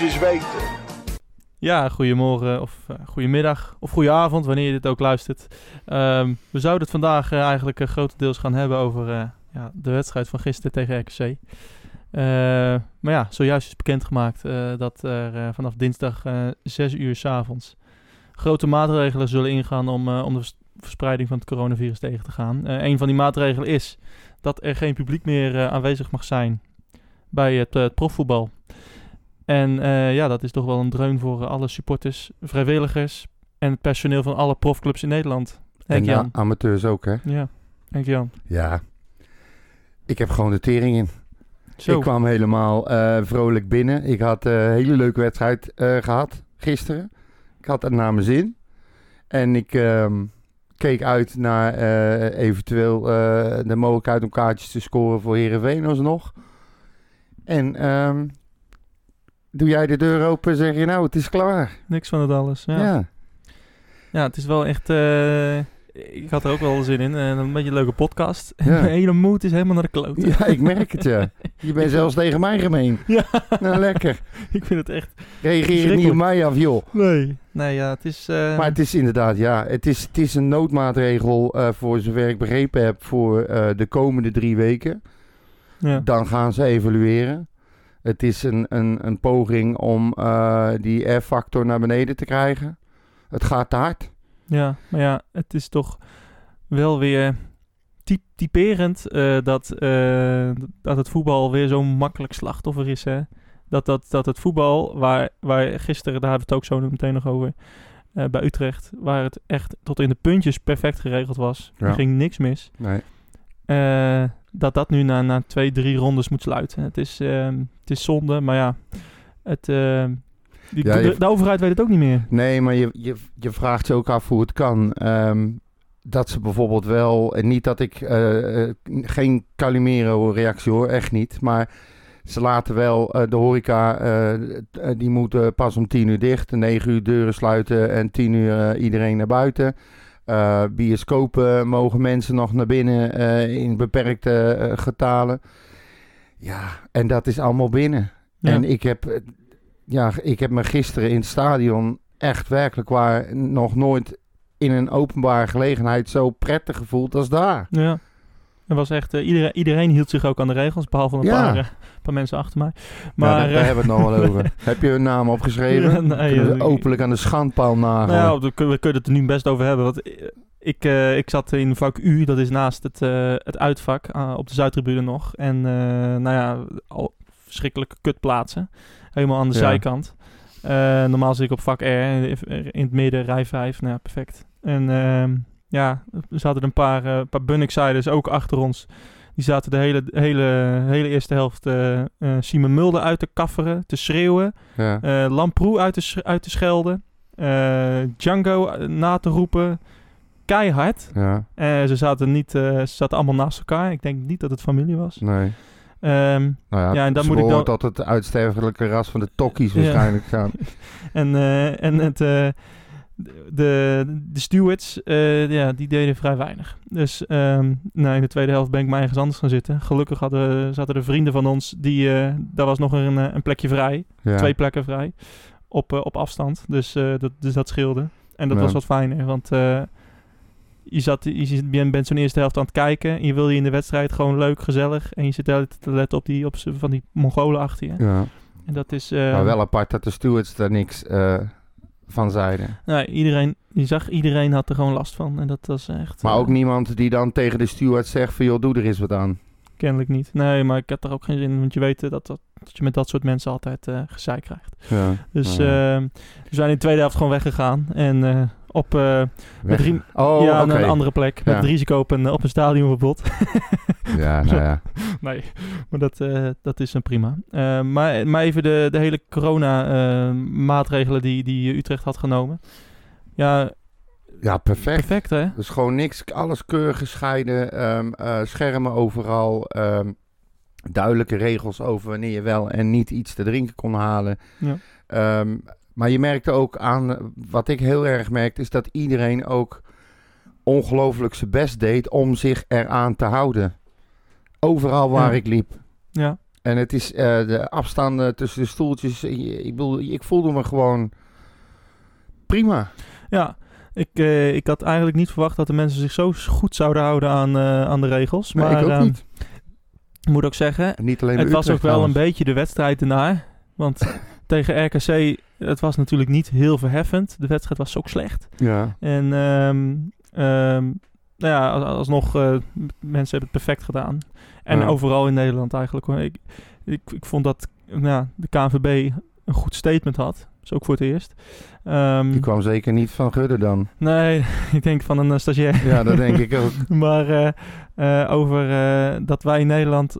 weten. Ja, goedemorgen of uh, goedemiddag of goedenavond, wanneer je dit ook luistert. Um, we zouden het vandaag uh, eigenlijk uh, grotendeels gaan hebben over ja, de wedstrijd van gisteren tegen RKC. maar ja, zojuist is bekendgemaakt dat er vanaf dinsdag 6 uur s avonds grote maatregelen zullen ingaan om, om de verspreiding van het coronavirus tegen te gaan. een van die maatregelen is dat er geen publiek meer aanwezig mag zijn bij het, het profvoetbal. En uh, ja, dat is toch wel een dreun voor alle supporters, vrijwilligers en het personeel van alle profclubs in Nederland. Henk en Jan. amateurs ook, hè? Ja, Henk Jan. Ja, ik heb gewoon de tering in. Zo. Ik kwam helemaal uh, vrolijk binnen. Ik had een hele leuke wedstrijd gehad gisteren. Ik had het naar mijn zin. En ik um, keek uit naar eventueel de mogelijkheid om kaartjes te scoren voor Herenveen alsnog. En um, doe jij de deur open en zeg je nou, het is klaar. Niks van het alles, ja. Ja, ja het is wel echt... Uh, ik had er ook wel zin in. En een beetje een leuke podcast. En mijn hele moed is helemaal naar de kloot. Ja, ik merk het, ja. Je bent zelfs tegen mij gemeen. Ja. Nou, lekker. ik vind het echt... Reageer niet op mij af, joh. Nee. Nee, ja, het is... Uh... Maar het is inderdaad, ja. Het is, het is een noodmaatregel, uh, voor zover ik begrepen heb, voor de komende drie weken. Ja. Dan gaan ze evalueren. Het is een, een, een poging om uh, die R-factor naar beneden te krijgen. Het gaat te hard. Ja, maar ja, het is toch wel weer typerend uh, dat, uh, dat het voetbal weer zo'n makkelijk slachtoffer is. Hè? Dat, dat, dat het voetbal, waar, waar gisteren, daar hebben we het ook zo meteen nog over, bij Utrecht, waar het echt tot in de puntjes perfect geregeld was. Er ging niks mis. Nee dat dat nu na, na twee, drie rondes moet sluiten. Het is, uh, het is zonde, maar ja, het, uh, die, ja, de, de, overheid weet het ook niet meer. Nee, maar je, je, je vraagt je ook af hoe het kan. Um, dat ze bijvoorbeeld wel, en niet dat ik uh, geen Calimero-reactie hoor, echt niet, maar ze laten wel uh, de horeca, die moeten pas om tien uur dicht, negen uur deuren sluiten en tien uur iedereen naar buiten. Uh, bioscopen mogen mensen nog naar binnen uh, in beperkte uh, getalen. Ja, en dat is allemaal binnen. En ik heb, ja, ik heb me gisteren in het stadion echt werkelijk waar nog nooit in een openbare gelegenheid zo prettig gevoeld als daar. Ja. Er was echt, iedereen, iedereen hield zich ook aan de regels, behalve een paar paar mensen achter mij. Maar, ja, daar, daar, hebben we het nog wel over. Heb je hun naam opgeschreven? Ja, nee, we openlijk aan de schandpaal nagelen. Nou, we kunnen het er nu best over hebben. Want ik, uh, ik zat in vak U, dat is naast het, uh, het uitvak, uh, op de Zuidtribune nog. En nou ja, al verschrikkelijke kutplaatsen. Helemaal aan de ja. zijkant. normaal zit ik op vak R, in het midden, rij 5. Nou ja, perfect. En ehm, ja, er zaten een paar, paar Bunnik-siders ook achter ons. Die zaten de hele, hele, hele eerste helft uh, uh, Simon Mulder uit te kafferen, te schreeuwen. Ja. Uh, Lamproe uit te, uit te schelden. Django na te roepen. Keihard. Ja. ze, zaten niet, ze zaten allemaal naast elkaar. Ik denk niet dat het familie was. Nee. Um, nou ja, ja, en dan moet ik dan... dat het uitsterfelijke ras van de tokkies waarschijnlijk gaan. en, en het de, de stewards, uh, ja, die deden vrij weinig. Dus um, nou, in de tweede helft ben ik maar ergens anders gaan zitten. Gelukkig hadden, zaten er vrienden van ons, die, uh, daar was nog een, een plekje vrij. Twee plekken vrij. Op, uh, op afstand. Dus, dat, dus dat scheelde. En dat ja. was wat fijner, want je, zat, je bent zo'n eerste helft aan het kijken. En je wil je in de wedstrijd gewoon leuk, gezellig. En je zit te letten op die op van die Mongolen achter je. Ja. En dat is... maar wel apart dat de stewards daar niks van zeiden. Nee, iedereen, je zag, iedereen had er gewoon last van. En dat was echt... Maar ook eh, niemand die dan tegen de steward zegt van... joh, doe er eens wat aan. Kennelijk niet. Nee, maar ik had er ook geen zin in. Want je weet dat, dat, dat je met dat soort mensen altijd uh, gezeik krijgt. Ja, dus ja. Uh, we zijn in de tweede helft gewoon weggegaan. En op uh, met oh, ja, een andere plek. Met het risico op een, op een stadionverbod. ja, nou ja. nee, maar dat, uh, dat is een prima. Uh, maar, maar even de, de hele corona-maatregelen die, die Utrecht had genomen. Ja, ja, perfect. Perfect, hè? Dus gewoon niks, alles keurig gescheiden, um, schermen overal, um, duidelijke regels over wanneer je wel en niet iets te drinken kon halen. Ja. Um, maar je merkte ook aan, wat ik heel erg merkte, is dat iedereen ook ongelooflijk zijn best deed om zich eraan te houden. Overal waar ik liep. Ja. En het is eh, de afstanden tussen de stoeltjes. Ik, ik bedoel, ik voelde me gewoon prima. Ja, ik, eh, ik had eigenlijk niet verwacht dat de mensen zich zo goed zouden houden aan, eh, aan de regels. Nee, maar ik ook ehm, niet. moet ook zeggen, En niet alleen het was ook wel een beetje de wedstrijd ernaar. Want tegen RKC, het was natuurlijk niet heel verheffend. De wedstrijd was ook slecht. Ja, En ehm, ehm, nou ja, als- alsnog, m- mensen hebben het perfect gedaan. En Ja. overal in Nederland eigenlijk. hoor. Ik, ik, ik vond dat nou de KNVB een goed statement had. Dus ook voor het eerst. Ehm, die kwam zeker niet van Gudde dan. nee, ik denk van een eh, stagiair. Ja, dat denk ik ook. Maar eh, over dat wij in Nederland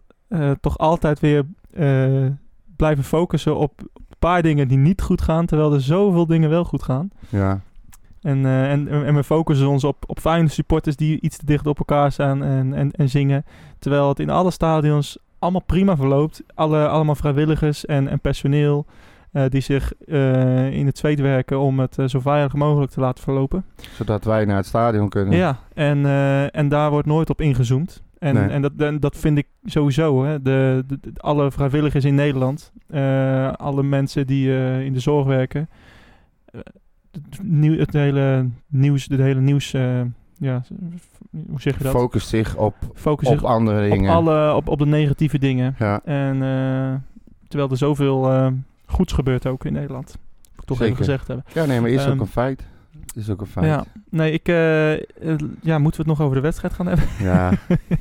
toch altijd weer blijven focussen op paar dingen die niet goed gaan, terwijl er zoveel dingen wel goed gaan. Ja, En, eh, en, en we focussen ons op, op fijne supporters die iets te dicht op elkaar staan en, en, en zingen. Terwijl het in alle stadions allemaal prima verloopt. Alle, allemaal vrijwilligers en, en personeel eh, die zich eh, in het zweet werken om het zo veilig mogelijk te laten verlopen. zodat wij naar het stadion kunnen. Ja, en, en daar wordt nooit op ingezoomd. En, Nee. en, dat, en dat vind ik sowieso. Hè. De, de, de- alle vrijwilligers in Nederland, eh, alle mensen die eh, in de zorg werken, eh, het, nieuw, het hele nieuws, het hele nieuws, ja, hoe zeg je dat? Focust zich op, Focus op zich andere op, dingen. alle, op, op de negatieve dingen. Ja, En terwijl er zoveel goeds gebeurt ook in Nederland. Moet ik toch Zeker. even gezegd hebben. ja nee, maar is ook Ehm, een feit. Is ook een feit. Ja, nee, ik, eh, eh, ja, moeten we het nog over de wedstrijd gaan hebben? Ja,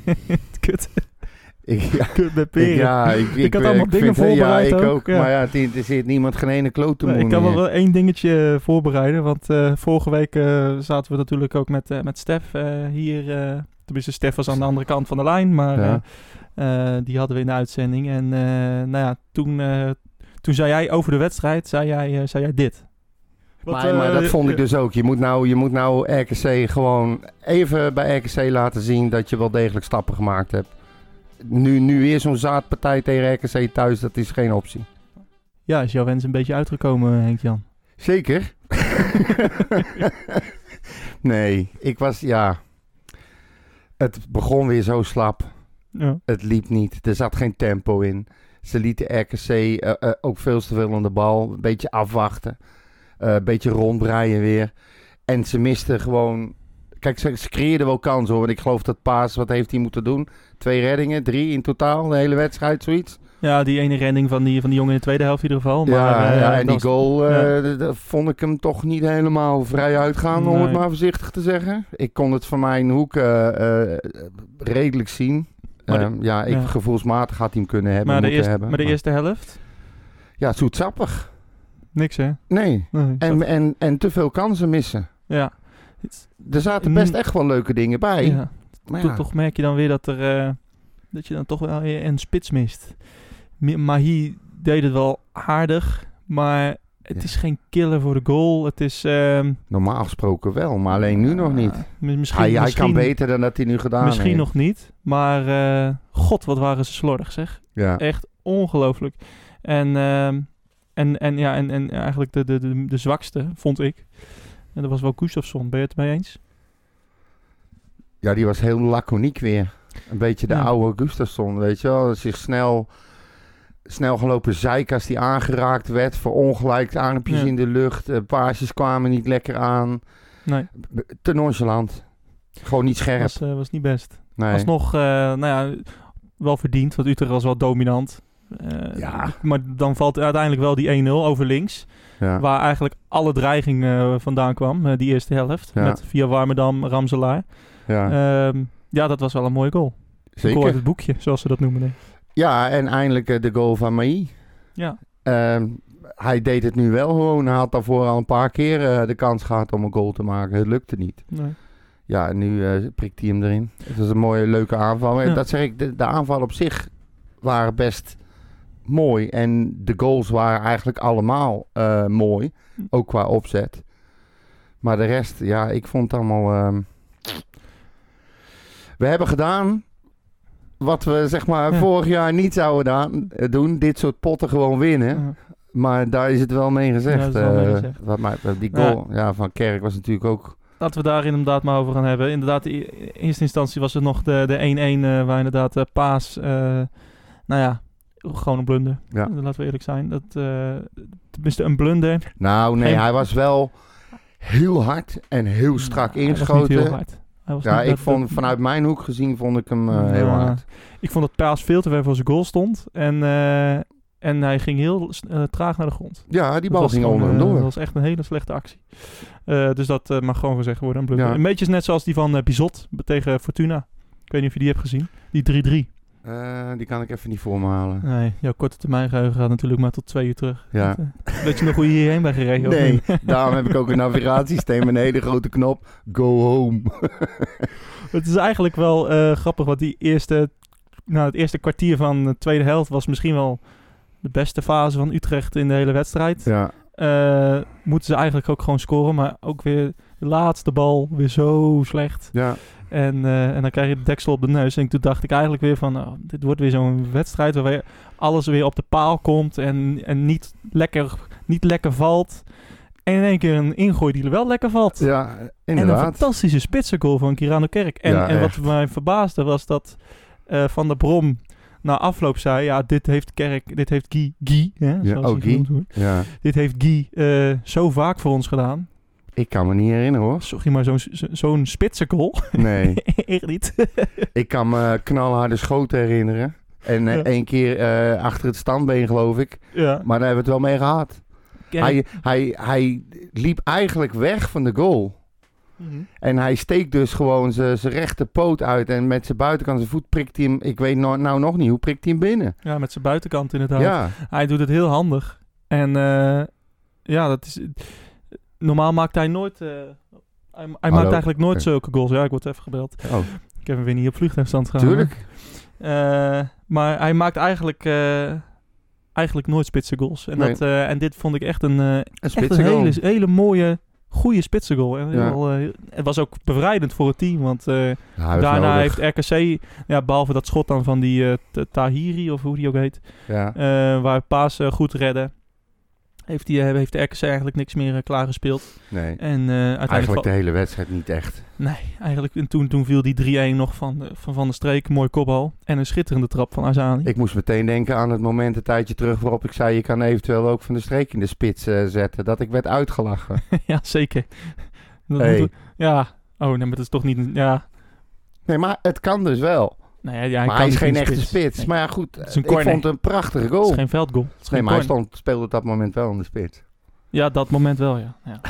Kut. ik, ja, Kut met ik, ja, ik, ik, had allemaal ik dingen vind- voorbereid Ja, ik ook, ja. Maar ja, het interesseert niemand geen ene Nee, moe ik kan wel wel één dingetje eh, voorbereiden. Want eh, vorige week eh, zaten we natuurlijk ook met, eh, met Stef eh, hier. eh tenminste, Stef was aan de andere kant van de lijn. Maar Ja. eh, eh, die hadden we in de uitzending. En eh, nou ja, toen, eh, toen zei jij over de wedstrijd, zei jij, eh, zei jij dit. Wat, Maar, maar eh, dat vond ik eh, dus ook. Je moet, nou, je moet nou RKC gewoon even bij RKC laten zien dat je wel degelijk stappen gemaakt hebt. Nu, nu weer zo'n zaadpartij tegen RKC thuis, dat is geen optie. Ja, is jouw wens een beetje uitgekomen, Henk-Jan? Zeker? nee, ik was, ja... Het begon weer zo slap. Ja. Het liep niet. Er zat geen tempo in. Ze lieten RKC eh, ook veel te veel aan de bal. Een beetje afwachten. Eh, een beetje rondbreien weer. En ze misten gewoon... Kijk, ze, ze creëerden wel kansen hoor. Want ik geloof dat Paas, wat heeft hij moeten doen? Twee reddingen, drie in totaal, de hele wedstrijd, zoiets. ja, die ene redding van die, van die jongen in de tweede helft in ieder geval. Maar, ja, eh, ja, en die was- goal, ja. eh, vond ik hem toch niet helemaal vrij uitgaan, om het maar voorzichtig te zeggen. Ik kon het van mijn hoek redelijk zien. De- Ehm, ja, ik, ja. gevoelsmatig had hij hem kunnen hebben, maar, de moeten eerste, hebben. maar de eerste helft? Ja, zoetsappig. Niks, hè? Nee. Nee, En, en, en te veel kansen missen. ja. Er zaten best Mm. echt wel leuke dingen bij. ja. Maar Toch, ja, toch merk je dan weer dat er eh, dat je dan toch wel weer een spits mist. Mi- Mahi deed het wel aardig, maar het Ja. is geen killer voor de goal. Het is ehm, normaal gesproken wel, maar alleen nu nog niet. mi- misschien, Hij, hij misschien, kan beter dan dat hij nu gedaan Misschien heeft. nog niet, maar eh, god, wat waren ze slordig, zeg. Ja. Echt ongelooflijk. En, ehm, en, en, ja, en, en eigenlijk de, de, de, de zwakste, vond ik. En dat was wel Gustafsson. Ben je het mee eens? ja, die was heel laconiek weer. Een beetje de Ja. oude Gustafsson, weet je wel. Zich snel, snel gelopen zeiken als die aangeraakt werd. Verongelijkt, armpjes Ja. in de lucht. eh, paasjes kwamen niet lekker aan. Nee, Te nonchalant. Gewoon niet scherp. was, eh, was niet best. nee. Alsnog, eh, nou ja, wel verdiend, want Utrecht was wel dominant. Eh, Ja. Maar dan valt uiteindelijk wel die 1-0 over links. ja. Waar eigenlijk alle dreiging eh, vandaan kwam, eh, die eerste helft. Ja. Met via Warmerdam, Ramselaar. ja, Ehm, ja, dat was wel een mooie goal. Uit zeker. het boekje, zoals ze dat noemen. Nee. Ja, en eindelijk de goal van Mai. Ja, Ehm, hij deed het nu wel gewoon. Hij had daarvoor al een paar keer de kans gehad om een goal te maken. Het lukte niet. nee. Ja, en nu prikt hij hem erin. Het was een mooie, leuke aanval. En Ja. dat zeg ik, de, de aanval op zich waren best mooi. En de goals waren eigenlijk allemaal eh, mooi. Ook qua opzet. Maar de rest, ja, ik vond het allemaal... ehm, We hebben gedaan wat we zeg maar Ja. vorig jaar niet zouden doen. Dit soort potten gewoon winnen. Ja. Maar daar is het wel mee gezegd. Ja, dat is wel mee eh, gezegd. wat mij, die goal ja. van Kerk was natuurlijk ook... Laten we daar inderdaad maar over gaan hebben. Inderdaad, in eerste instantie was het nog de de 1-1 eh, waar inderdaad eh, Paas, eh, nou ja, gewoon een blunder. Ja. Laten we eerlijk zijn. Dat, eh, tenminste, een blunder. Nou, nee, Geen- hij was wel heel hard en heel strak Hij was niet ingeschoten. heel hard. Hij was Ja, niet- ik dat- vond dat- vanuit mijn hoek gezien vond ik hem eh, heel hard. Ik vond dat Paas veel te ver voor zijn goal stond. En, eh, en hij ging heel eh, traag naar de grond. Ja, die bal ging onder hem eh, door. Dat was echt een hele slechte actie. Eh, dus dat eh, mag gewoon gezegd worden. Een, blunder. Ja. een beetje net zoals die van eh, Bizot tegen Fortuna. Ik weet niet of je die hebt gezien. Die 3-3. Eh, die kan ik even niet voor me halen. Nee, jouw korte termijn geheugen gaat natuurlijk maar tot twee uur terug. Ja. Eh, Weet je nog hoe je hierheen bent gereden? Nee, daarom heb ik ook een navigatiesysteem een hele grote knop. Go home. Het is eigenlijk wel eh, grappig, want die eerste, nou, het eerste kwartier van de tweede helft was misschien wel de beste fase van Utrecht in de hele wedstrijd. Ja, Eh, moeten ze eigenlijk ook gewoon scoren, maar ook weer de laatste bal weer zo slecht. ja. En, eh, en dan krijg je de deksel op de neus. En toen dacht ik eigenlijk weer van, nou, dit wordt weer zo'n wedstrijd waarbij alles weer op de paal komt en, en niet, lekker, niet lekker valt. En in één keer een ingooi die er wel lekker valt. ja En een inderdaad. fantastische spitsengoal van Kirano Kerk. En, Ja, en wat mij verbaasde was dat eh, Van der Brom na afloop zei... Ja, dit heeft Kerk, dit heeft Guy, Guy hè, Ja, zoals oh, hij Guy. genoemd wordt. Ja, Dit heeft Guy eh, zo vaak voor ons gedaan. Ik kan me niet herinneren hoor. Sorry, maar zo'n zo, zo'n spitsengoal. Nee, Echt niet. ik kan me knalharde schoten herinneren. En eh, Ja. één keer eh, achter het standbeen geloof ik. ja. Maar daar hebben we het wel mee gehad. Hij, hij, hij liep eigenlijk weg van de goal. Mhm. En hij steekt dus gewoon zijn zijn rechte poot uit. En met zijn buitenkant zijn voet prikt hij hem. Ik weet nou, nou nog niet, hoe prikt hij hem binnen? Ja, met zijn buitenkant inderdaad. Ja, Hij doet het heel handig. En eh, ja, dat is... Normaal maakt hij nooit... eh, hij hij maakt eigenlijk nooit zulke goals. Ja, ik word even gebeld. oh, Ik heb hem weer niet op vliegtuigstand gegaan. tuurlijk. Eh, maar hij maakt eigenlijk, eh, eigenlijk nooit spitse goals. En, Nee. dat, en dit vond ik echt een, Een echt een hele, hele mooie, goede spitse goal. En Ja. het was ook bevrijdend voor het team. Want Ja, daarna heeft RKC, ja, behalve dat schot dan van die Tahiri, of hoe die ook heet, Ja. waar Paas goed redde, heeft, die, eh, heeft de RKC eigenlijk niks meer eh, klaargespeeld. Nee, En eh, uiteindelijk... eigenlijk de hele wedstrijd niet echt. Nee, eigenlijk. En toen, toen viel die 3-1 nog van, de- van Van der Streek. Mooi kopbal. En een schitterende trap van Azani. Ik moest meteen denken aan het moment een tijdje terug waarop ik zei... je kan eventueel ook van de streek in de spits zetten. Dat ik werd uitgelachen. ja, zeker. Dat Hey. moet- ja. Oh, nee, maar dat is toch niet... Ja. Nee, maar het kan dus wel. Nou ja, ja, hij maar kan hij is geen echte spits. Nee. Maar ja, goed. Het is een ik corner. vond het een prachtige Het goal. is geen veldgoal. Het is Nee, geen maar hij stond, speelde op dat moment wel in de spits. Ja, dat moment wel, ja. Ja,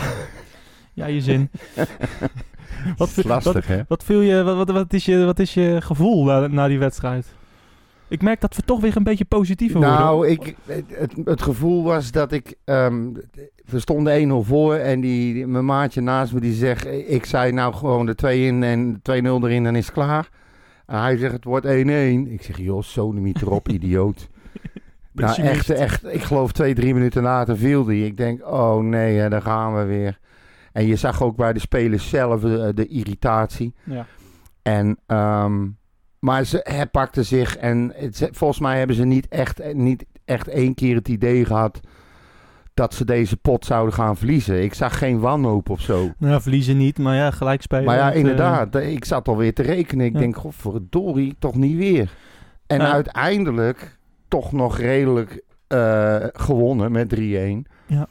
ja je zin. wat, is lastig, hè? Wat, viel je, wat, wat, wat, is je, wat is je gevoel na, na die wedstrijd? Ik merk dat we toch weer een beetje positiever worden. Nou, ik, het, het gevoel was dat ik... ehm, we stonden 1-0 voor en die, die- mijn maatje naast me die zegt... Ik zei nou gewoon de 2 in en 2-0 erin en is het klaar. Hij zegt het wordt 1-1. Ik zeg joh, sodomiet erop, idioot. Nou, echt, echt. Ik geloof twee, drie minuten later viel die. Ik denk, oh nee, hè, daar gaan we weer. En je zag ook bij de spelers zelf de, de irritatie. Ja. En, ehm, maar ze herpakten zich. En het, volgens mij hebben ze niet echt, niet echt één keer het idee gehad dat ze deze pot zouden gaan verliezen. Ik zag geen wanhoop of zo. Nou, verliezen niet, maar ja, gelijk spelen. Maar ja, eh, inderdaad. Ik zat alweer te rekenen. Ik Ja. denk, godverdorie, toch niet weer. En uiteindelijk toch nog redelijk eh, gewonnen met 3-1. Ja.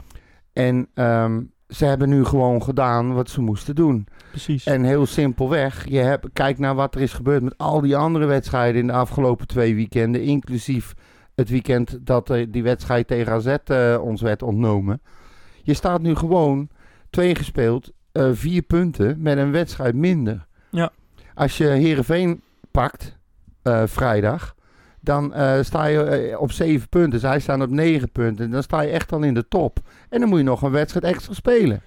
En ehm, ze hebben nu gewoon gedaan wat ze moesten doen. Precies. En heel simpelweg, je hebt, kijk naar wat er is gebeurd met al die andere wedstrijden in de afgelopen twee weekenden. Inclusief het weekend dat eh, die wedstrijd tegen AZ eh, ons werd ontnomen. Je staat nu gewoon twee gespeeld, eh, vier punten met een wedstrijd minder. Ja. Als je Heerenveen pakt vrijdag, dan sta je op zeven punten. Zij staan op negen punten. Dan sta je echt al in de top. En dan moet je nog een wedstrijd extra spelen.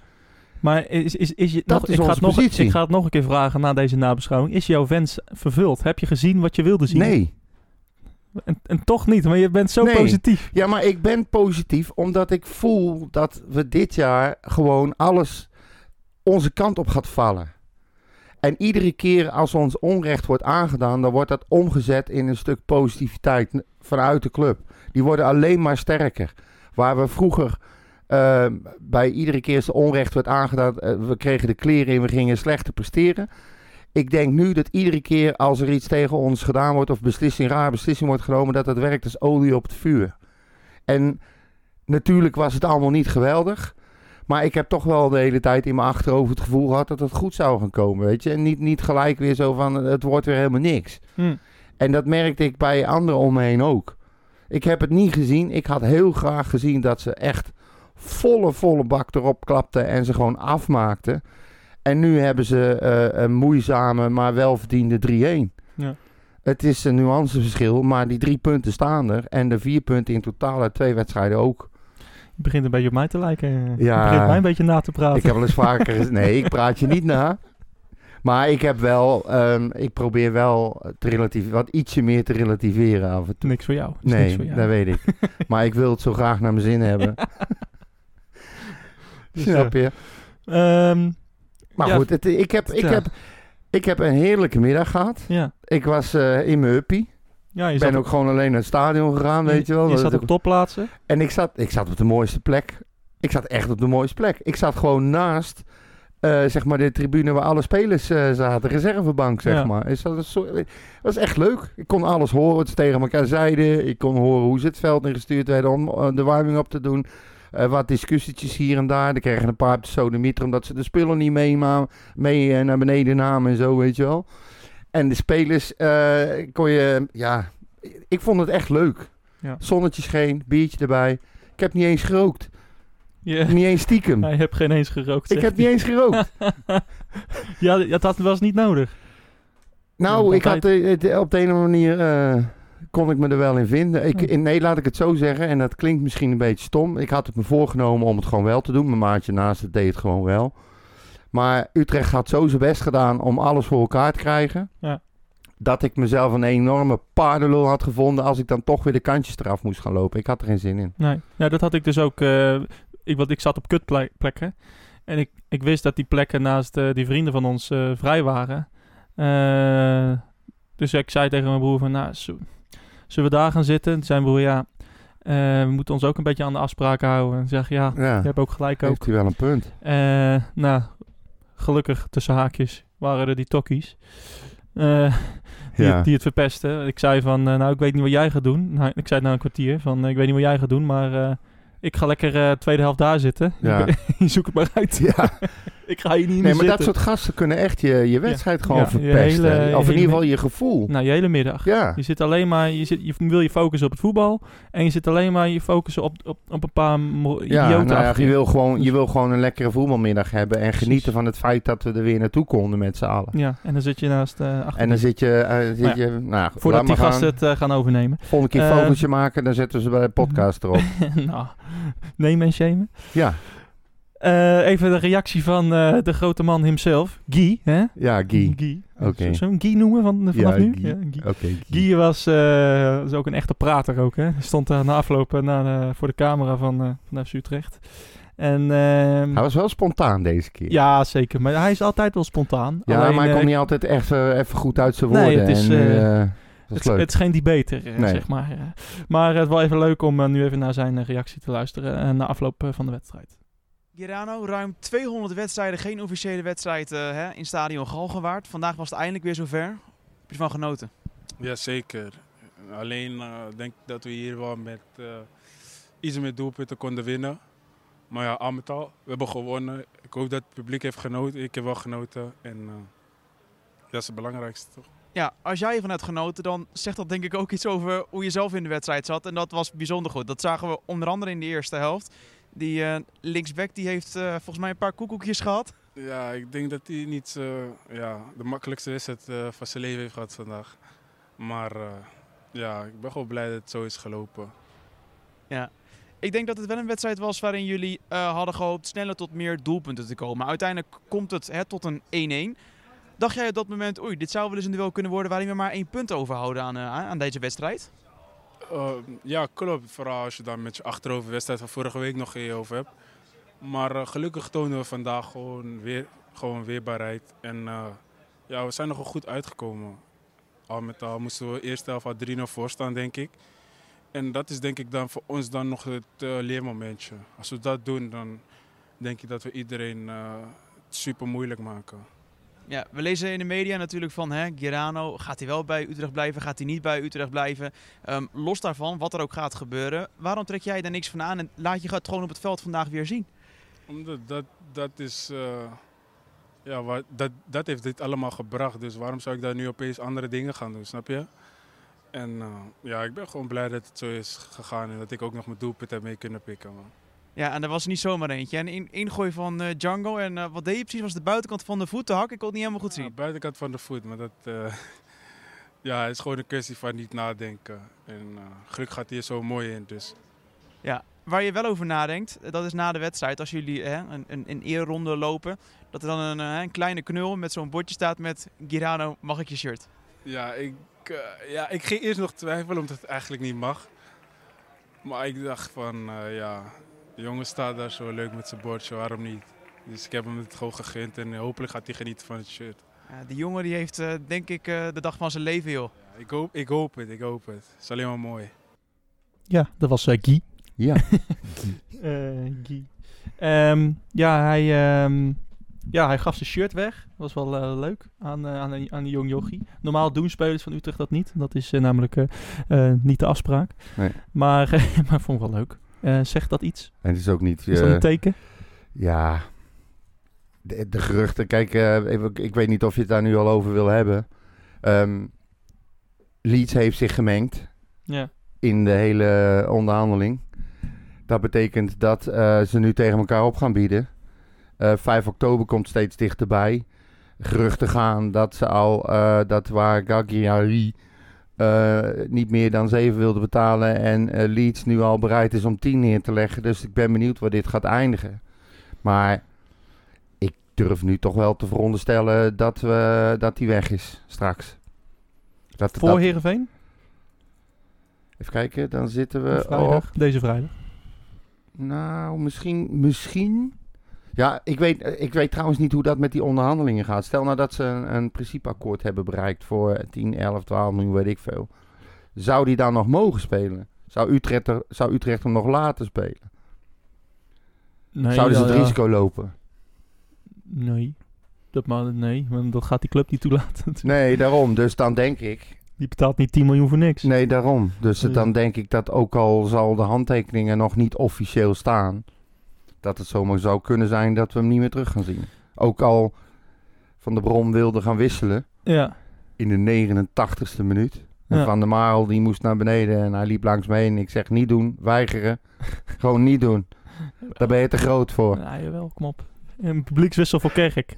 Maar is, is, is je Dat nog, is ik, ga het nog, positie. ik ga het nog een keer vragen na deze nabeschouwing. Is jouw wens vervuld? Heb je gezien wat je wilde zien? Nee. En, en toch niet, maar je bent zo Nee. positief. Ja, maar ik ben positief omdat ik voel dat we dit jaar gewoon alles onze kant op gaat vallen. En iedere keer als ons onrecht wordt aangedaan, dan wordt dat omgezet in een stuk positiviteit vanuit de club. Die worden alleen maar sterker. Waar we vroeger eh, bij iedere keer als onrecht werd aangedaan, eh, we kregen de kleren in, we gingen slechter presteren. Ik denk nu dat iedere keer als er iets tegen ons gedaan wordt of beslissing, rare beslissing wordt genomen, dat het werkt als olie op het vuur. En natuurlijk was het allemaal niet geweldig. Maar ik heb toch wel de hele tijd in mijn achterhoofd het gevoel gehad dat het goed zou gaan komen, weet je. En niet, niet gelijk weer zo van, het wordt weer helemaal niks. Hm. En dat merkte ik bij anderen om me heen ook. Ik heb het niet gezien. Ik had heel graag gezien dat ze echt volle, volle bak erop klapten en ze gewoon afmaakten. En nu hebben ze eh, een moeizame, maar welverdiende 3-1. Ja. Het is een nuanceverschil, maar die drie punten staan er. En de vier punten in totaal uit twee wedstrijden ook. Je begint een beetje op mij te lijken. Ja. Je begint mij een beetje na te praten. Ik heb wel eens vaker... nee, ik praat je niet na. Maar ik heb wel... ehm, ik probeer wel te relatief, wat ietsje meer te relativeren af en toe. Niks voor jou. Is niks Nee, voor jou. dat weet ik. maar ik wil het zo graag naar mijn zin hebben. Dus, Snap je? Ehm, Maar Ja, goed, het, ik, heb, ik, ja. heb, ik heb een heerlijke middag gehad. ja. Ik was eh, in mijn uppie. ja, je ben ook gewoon alleen naar het stadion gegaan, weet je wel. je zat op topplaatsen. En ik zat, ik zat op de mooiste plek. Ik zat echt op de mooiste plek. Ik zat gewoon naast, eh, zeg maar, de tribune waar alle spelers eh, zaten. Reservebank, zeg Ja. maar. Is dat een soort, dat was echt leuk. Ik kon alles horen wat ze tegen elkaar zeiden. Ik kon horen hoe ze het veld ingestuurd werden om de warming op te doen. Eh, wat discussietjes hier en daar. Dan kregen een paar sodemieter omdat ze de spullen niet mee, mee eh, naar beneden namen en zo, weet je wel. En de spelers eh, kon je, ja, ik vond het echt leuk. Ja. Zonnetje scheen, biertje erbij. Ik heb niet eens gerookt. Niet eens stiekem. hij heeft geen eens gerookt. Ik heb niet eens gerookt. ja, dat was niet nodig. Nou, Ja, ik had op de ene manier kon ik me er wel in vinden. Ik, Ja. in, nee, laat ik het zo zeggen. En dat klinkt misschien een beetje stom. Ik had het me voorgenomen om het gewoon wel te doen. Mijn maatje naast het deed het gewoon wel. Maar Utrecht had zo zijn best gedaan om alles voor elkaar te krijgen. Ja. Dat ik mezelf een enorme paardenlul had gevonden als ik dan toch weer de kantjes eraf moest gaan lopen. Ik had er geen zin in. Nee, ja, dat had ik dus ook. eh, ik, want ik zat op kutplekken. En ik, ik wist dat die plekken naast eh, die vrienden van ons eh, vrij waren. Dus ik zei tegen mijn broer van, nou, zo- zullen we daar gaan zitten? Toen mijn broer, ja, eh, we moeten ons ook een beetje aan de afspraken houden. En zeg, ja, Ja, je hebt ook gelijk ook. heeft u wel een punt. Eh, nou, gelukkig tussen haakjes waren er die tokkies. Eh, die, Ja. het, die het verpesten. Ik zei van, nou, ik weet niet wat jij gaat doen. Nou, ik zei het na een kwartier van, ik weet niet wat jij gaat doen, maar ik ga lekker tweede helft daar zitten. Ja. je zoekt het maar uit. Ja. ik ga hier niet Nee, meer maar dat soort gasten kunnen echt je, je wedstrijd gewoon Ja, je verpesten. hele- of in hele ieder geval je gevoel. Nou, je hele middag. Ja. Je zit alleen maar, je, zit, je wil je focussen op het voetbal. En je zit alleen maar je focussen op, op, op een paar mo- Ja, idioten. nou ja, achter je, wil gewoon, je Dus- wil gewoon een lekkere voetbalmiddag hebben en Precies. genieten van het feit dat we er weer naartoe konden met z'n allen. Ja, en dan zit je naast eh achter. En dan zit je, eh, zit Maar je nou, goed, Voordat laat die maar gasten gaan. het eh, gaan overnemen. Volgende keer Eh, fotootje maken, dan zetten ze bij de podcast erop. nou, nemen en shamen. Ja, Eh, even de reactie van eh, de grote man himself, Guy. Hè? ja, Guy. Guy. Oké. Zullen we hem Guy noemen van, vanaf Ja, nu? Guy. Ja, Guy. Guy. Guy was, eh, was ook een echte prater ook. Hè? Hij stond daar na afloop eh, na de- voor de camera van, eh van FC Utrecht. En, ehm, Hij was wel spontaan deze keer. ja, zeker. Maar hij is altijd wel spontaan. Ja, Alleen, maar hij eh, kon niet altijd echt eh, even goed uit zijn Nee, woorden. het is, en, eh, eh, is Het, het is geen debater, eh, Nee. zeg maar. eh. Maar het is wel even leuk om eh, nu even naar zijn eh, reactie te luisteren eh, na afloop eh, van de wedstrijd. Girano, ruim 200 wedstrijden, geen officiële wedstrijd eh, hè, in stadion Galgenwaard. Vandaag was het eindelijk weer zover. Heb je ervan genoten? Jazeker. Alleen eh, denk ik dat we hier wel met eh, iets meer doelpunten konden winnen. Maar ja, al met al, we hebben gewonnen. Ik hoop dat het publiek heeft genoten. Ik heb wel genoten. En dat is het belangrijkste toch? Ja, als jij ervan hebt genoten, dan zegt dat denk ik ook iets over hoe je zelf in de wedstrijd zat. En dat was bijzonder goed. Dat zagen we onder andere in de eerste helft. Die eh, linksback die heeft eh, volgens mij een paar koekoekjes gehad. Ja, ik denk dat hij niet eh, ja, de makkelijkste wedstrijd van zijn leven heeft gehad vandaag. Maar ja, ik ben gewoon blij dat het zo is gelopen. Ik denk dat het wel een wedstrijd was waarin jullie hadden gehoopt sneller tot meer doelpunten te komen. Uiteindelijk komt het hè, tot een 1-1. Dacht jij op dat moment, oei, dit zou wel eens een duel kunnen worden waarin we maar één punt overhouden aan, aan deze wedstrijd? Uh, ja, klopt. Vooral als je dan met je achteroverwedstrijd van vorige week nog geen over hebt. Maar uh, gelukkig tonen we vandaag gewoon, weer, gewoon weerbaarheid. En uh, ja, we zijn nogal goed uitgekomen. Al met al moesten we eerst helft al 3-0 voorstaan, denk ik. En dat is denk ik dan voor ons dan nog het uh, leermomentje. Als we dat doen, dan denk ik dat we iedereen super moeilijk maken. Ja, we lezen in de media natuurlijk van hè, Girano, gaat hij wel bij Utrecht blijven, gaat hij niet bij Utrecht blijven? Ehm, los daarvan, wat er ook gaat gebeuren, waarom trek jij daar niks van aan en laat je het gewoon op het veld vandaag weer zien? Omdat dat, dat is... eh, ja, wat, dat, dat heeft dit allemaal gebracht. Dus waarom zou ik daar nu opeens andere dingen gaan doen, snap je? En eh, ja, ik ben gewoon blij dat het zo is gegaan. En dat ik ook nog mijn doelpunt heb mee kunnen pikken. Ja, en er was niet zomaar eentje. En in ingooi van eh, Django. En eh, wat deed je precies? Was de buitenkant van de voet te hak? Ik kon het niet helemaal goed Ja, zien. buitenkant van de voet, maar dat... eh, ja, is gewoon een kwestie van niet nadenken. En gelukkig gaat hij er zo mooi in, dus... Waar je wel over nadenkt, dat is na de wedstrijd. Als jullie hè, een, een, een eerronde lopen. Dat er dan een, een kleine knul met zo'n bordje staat met Girano, mag ik je shirt? Ja ik, ja, ik ging eerst nog twijfelen omdat het eigenlijk niet mag. Maar ik dacht van, ja, de jongen staat daar zo leuk met zijn bordje, waarom niet? Dus ik heb hem het gewoon gegund en hopelijk gaat hij genieten van het shirt. Ja, die jongen die heeft eh, denk ik eh, de dag van zijn leven, joh. Ja, ik, hoop, ik hoop het, ik hoop het. Het is alleen maar mooi. Ja, dat was eh, Guy. Ja. Eh, Guy. Ehm, ja, hij, ehm, ja, hij gaf zijn shirt weg. Dat was wel eh, leuk aan, eh, aan, een- aan die jong jochie. Normaal doen spelers van Utrecht dat niet. Dat is namelijk eh, eh, niet de afspraak. Nee. Maar, maar vond ik wel leuk. Eh, zegt dat iets? En het is ook niet... Is dat eh, een teken? Ja, de, de geruchten. Kijk, eh, ik, ik weet niet of je het daar nu al over wil hebben. Ehm Leeds heeft zich gemengd Ja. in de hele onderhandeling. Dat betekent dat eh, ze nu tegen elkaar op gaan bieden. Eh 5 oktober komt steeds dichterbij. Geruchten gaan dat ze al, eh, dat waar Gagliari eh, niet meer dan 7 wilde betalen en eh, Leeds nu al bereid is om 10 neer te leggen. Dus ik ben benieuwd waar dit gaat eindigen. Maar ik durf nu toch wel te veronderstellen dat, we, dat die weg is straks. Dat, Voor dat- Heerenveen? even kijken, dan zitten we vrijdag. op... Deze vrijdag. Nou, misschien, misschien. Ja, ik weet, ik weet trouwens niet hoe dat met die onderhandelingen gaat. Stel nou dat ze een, een principeakkoord hebben bereikt voor 10, 11, 12 miljoen, weet ik veel. Zou die dan nog mogen spelen? Zou Utrecht, er, zou Utrecht hem nog laten spelen? Nee, Zouden ze het ja. risico lopen? Nee. Dat, maar, nee, want dat gaat die club niet toelaten. Nee, daarom. Dus dan denk ik. Die betaalt niet 10 miljoen voor niks. Nee, daarom. Dus Ja. dan denk ik dat ook al zal de handtekeningen nog niet officieel staan, dat het zomaar zou kunnen zijn dat we hem niet meer terug gaan zien. Ook al Van de Brom wilde gaan wisselen Ja. in de 89ste minuut. En Ja. Van der Marel die moest naar beneden en hij liep langs me heen. Ik zeg niet doen, weigeren. Gewoon niet doen. Daar ben je te groot voor. Ja, jawel, kom op. Een publiekswissel voor Kerk.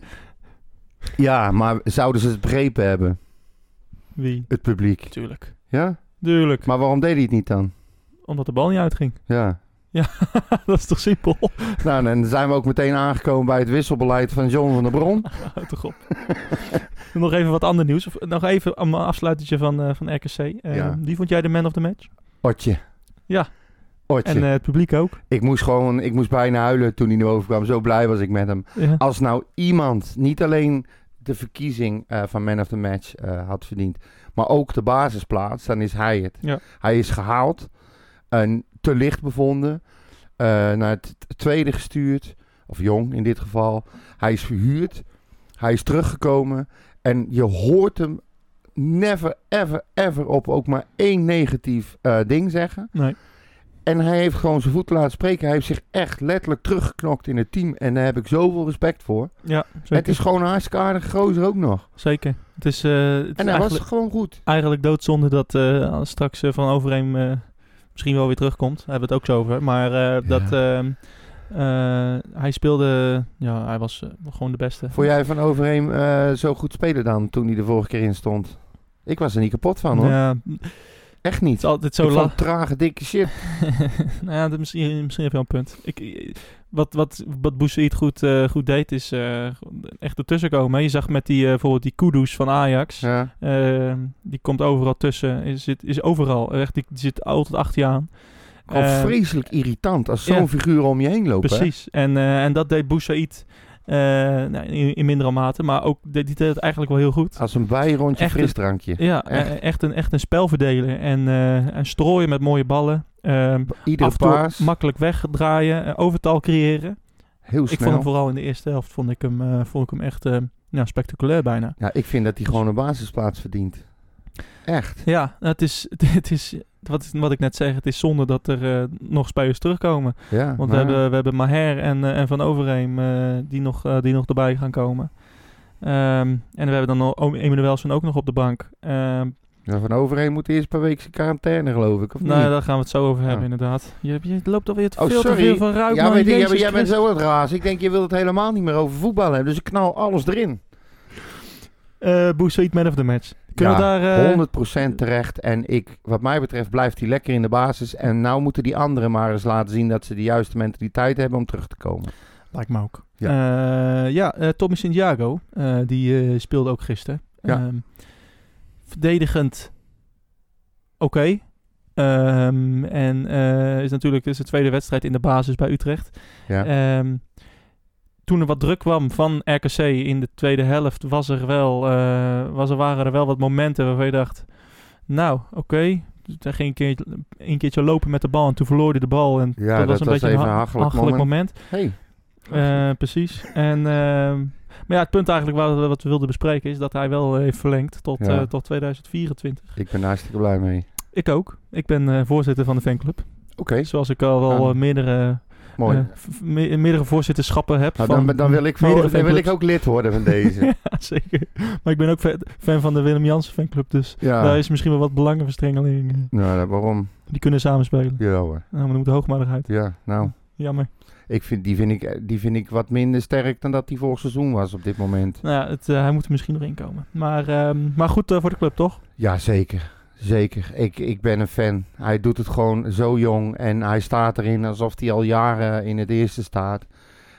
Ja, maar zouden ze het begrepen hebben, Wie? het publiek? Tuurlijk. Ja? Tuurlijk. Maar waarom deed hij het niet dan? Omdat de bal niet uitging. Ja. dat is toch simpel? Nou, dan zijn we ook meteen aangekomen bij het wisselbeleid van John van der Bron. Toch op. nog even wat ander nieuws. Of, nog even een afsluitertje van, eh, van RKC. Eh, Ja. Wie vond jij de man of the match? Otje. Ja. Otje. En eh, het publiek ook. ik moest gewoon, ik moest bijna huilen toen hij nu overkwam. Zo blij was ik met hem. Ja. Als nou iemand niet alleen de verkiezing eh, van Man of the Match had verdiend, maar ook de basisplaats, dan is hij het. Ja. Hij is gehaald, en te licht bevonden, eh, naar het tweede gestuurd, of jong in dit geval. Hij is verhuurd, hij is teruggekomen en je hoort hem never, ever, ever op ook maar één negatief eh, ding zeggen. Nee. En hij heeft gewoon zijn voet laten spreken. Hij heeft zich echt letterlijk teruggeknokt in het team. En daar heb ik zoveel respect voor. Ja, zeker. Het is gewoon een hartstikke aardige gozer ook nog. Zeker. Het is, eh, het En hij was gewoon goed. eigenlijk doodzonde dat straks Van Overheem eh, misschien wel weer terugkomt. Daar hebben we het ook zo over. Maar eh, dat ehm, eh, hij speelde... Ja, hij was eh, gewoon de beste. Vond jij van Overheem zo goed spelen dan, toen hij de vorige keer in stond? Ik was er niet kapot van hoor. Ja, Echt het niet. is altijd Zo zo la- trage, dikke shit. nou ja, dat, misschien, misschien heb je wel een punt. Ik- wat, wat, wat Boussaïd goed, eh, goed deed, is eh, echt ertussen komen. Je zag met die, eh, bijvoorbeeld die Kudus van Ajax. Ja. Eh, die komt overal tussen. Is, is overal. Echt, die, die zit altijd achter je aan. Gewoon Eh, vreselijk irritant als zo'n ja. figuur om je heen loopt. hè? Precies. En, en dat deed Boussaïd nou, in, in mindere mate. Maar ook, die, die deed het eigenlijk wel heel goed. Als een bijrondje Echt frisdrankje. Ja, echt. echt, een, echt een spel verdelen. En, eh, en strooien met mooie ballen. Ehm, Iedere paas, makkelijk wegdraaien. eh, overtal creëren. heel Ik vond snel. hem vooral in de eerste helft vond ik hem, eh, vond ik hem echt, eh, spectaculair bijna. Ja, ik vind dat hij gewoon een basisplaats verdient. Echt. Ja, het is, het is wat, wat ik net zeg, het is zonde dat er eh, nog spelers terugkomen. Ja, Want maar- we, hebben, we hebben Maher en, eh, en Van Overheem eh, die, nog, die nog erbij gaan komen. Ehm, en we hebben dan Emanuelson ook nog op de bank. Ehm, Ja, van overheen moet eerst een paar weken in quarantaine, geloof ik. Of nou, niet? daar gaan we het zo over hebben, Ja. inderdaad. Je, je loopt alweer te Oh, veel te veel van Ruik, ja, weet maar jij bent zo het raas. Ik denk, je wilt het helemaal niet meer over voetbal hebben. Dus ik knal alles erin. Eh, Boussaïd man of the match. Kunnen we daar... eh, 100% terecht. En ik, wat mij betreft blijft hij lekker in de basis. En nou moeten die anderen maar eens laten zien dat ze de juiste mentaliteit hebben om terug te komen. Lijkt me ook. Ja. Ja, ja eh, Tommy Santiago, eh, die eh, speelde ook gisteren. Ja. Ehm, verdedigend oké. Ehm, en eh, is natuurlijk is de tweede wedstrijd in de basis bij Utrecht. Ja. Ehm, toen er wat druk kwam van RKC in de tweede helft, was er wel, eh, was er, waren er wel wat momenten waarvan je dacht, nou, oké. Hij ging een keertje, een keertje lopen met de bal en toen verloor hij de bal. En Ja, dat, dat was een was beetje een een ha- hachelijk hachelijk moment. moment. Hey. Eh, precies. En, ehm, maar ja, het punt eigenlijk waar we, wat we wilden bespreken is dat hij wel eh, heeft verlengd tot, Ja. eh, tot 2024. Ik ben daar hartstikke blij mee. Ik ook. Ik ben eh, voorzitter van de fanclub. Oké, Zoals ik al wel Ah. meerdere, mooi. eh, me- meerdere voorzitterschappen heb. nou, van dan, dan, wil ik van, dan wil ik ook lid worden van deze. ja, zeker. Maar ik ben ook fa- fan van de Willem Jansen fanclub. Dus ja. daar is misschien wel wat belangenverstrengeling. eh, Nou, waarom? die kunnen samenspelen. Ja hoor. Nou, maar dan moet de hoogmatigheid. Ja, nou. Jammer. Ik vind, die, vind ik, die vind ik wat minder sterk dan dat die vorig seizoen was op dit moment. Nou ja, het, eh, hij moet er misschien nog inkomen. Maar, ehm, maar goed eh, voor de club, toch? Ja, zeker. Zeker. Ik, ik ben een fan. Hij doet het gewoon zo jong en hij staat erin alsof hij al jaren in het eerste staat.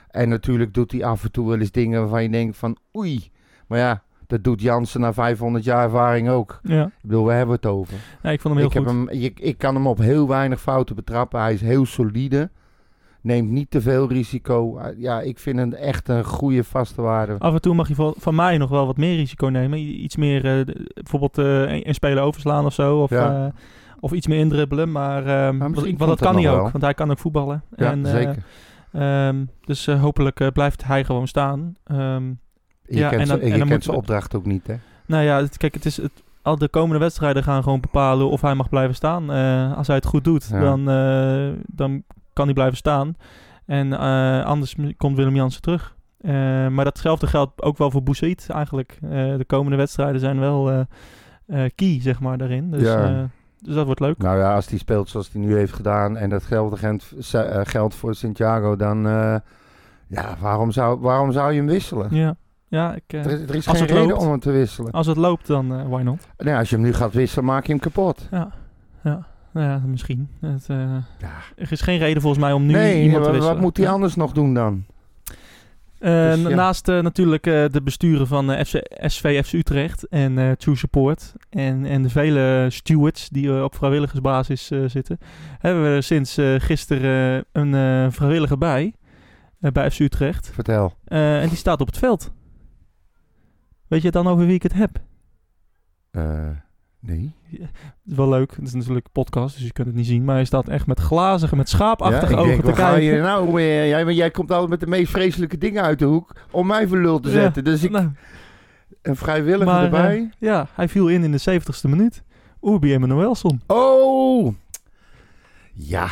En natuurlijk doet hij af en toe wel eens dingen waarvan je denkt van oei. Maar ja, dat doet Jansen na 500 jaar ervaring ook. Ja. Ik bedoel, we hebben het over. ja ik vond hem heel Ik, heb hem, ik, ik kan hem op heel weinig fouten betrappen. Hij is heel solide. Neemt niet te veel risico. Uh, Ja, ik vind het echt een goede vaste waarde. Af en toe mag je van, mij nog wel wat meer risico nemen. Iets meer, eh, bijvoorbeeld eh, een, speler overslaan of zo. Of, Ja. eh, of iets meer indribbelen. Maar, ehm, want, misschien want dat kan hij ook. wel. Want hij kan ook voetballen. Ja, En, zeker. ehm, dus hopelijk blijft hij gewoon staan. Ehm, Je ja, kent, en dan- zo- en je dan kent moeten zijn opdracht ook niet, hè? nou ja, het- kijk, het is het, al de komende wedstrijden gaan gewoon bepalen of hij mag blijven staan. Als hij het goed doet, Ja. dan, dan kan hij blijven staan. En eh, anders komt Willem Jansen terug. Eh, maar datzelfde geldt ook wel voor Boussaïd eigenlijk. Eh, de komende wedstrijden zijn wel key, zeg maar, daarin. Dus, Ja. dus dat wordt leuk. Nou ja, als hij speelt zoals hij nu heeft gedaan en dat geldt, voor Santiago, dan ja, waarom zou, waarom zou je hem wisselen? Ja, ja ik, Er, is- er geen reden loopt. om hem te wisselen. als het loopt, dan eh, why not? Nee, als je hem nu gaat wisselen, maak je hem kapot. Ja, ja. Nou ja, misschien. Het, eh, Ja. Er is geen reden volgens mij om nu nee, iemand te wisselen. wat moet hij Ja. anders nog doen dan? Eh, Dus, ja. Naast eh, natuurlijk de besturen van FC, SV FC Utrecht en True Support en, en de vele stewards die op vrijwilligersbasis zitten, hebben we sinds gisteren een vrijwilliger bij, bij FC Utrecht. Vertel. En die staat op het veld. Weet je dan over wie ik het heb? Eh, nee. Het is wel leuk, het is natuurlijk een podcast, dus je kunt het niet zien, maar hij staat echt met glazige, met schaapachtige ik ogen denk, te kijken. je nou weer? Jij, maar jij komt altijd met de meest vreselijke dingen uit de hoek om mij voor lul te Ja. zetten. Dus ik, Nou, een vrijwilliger maar, erbij. eh, ja, hij viel in in de 70ste minuut. Urbi Emanuelson. Oh! Ja.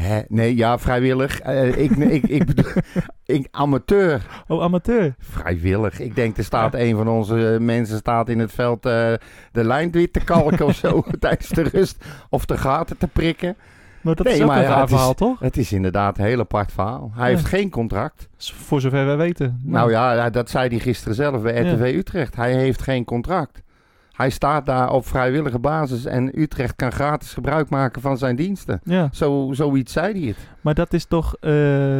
Hè? Nee, ja, vrijwillig. Eh, ik, ik, ik bedoel, ik, amateur. Oh, amateur. Vrijwillig. Ik denk, er staat een van onze eh, mensen staat in het veld eh, de lijn weer te kalken of zo tijdens de rust. Of de gaten te prikken. Maar dat Nee, is ook maar een ja, raar het is- verhaal, toch? Het is inderdaad een heel apart verhaal. Hij Ja. heeft geen contract. Voor zover wij weten. Nou ja, dat zei hij gisteren zelf bij Ja. RTV Utrecht. Hij heeft geen contract. Hij staat daar op vrijwillige basis en Utrecht kan gratis gebruik maken van zijn diensten. Ja, Zo, zoiets zei hij het. maar dat is toch eh,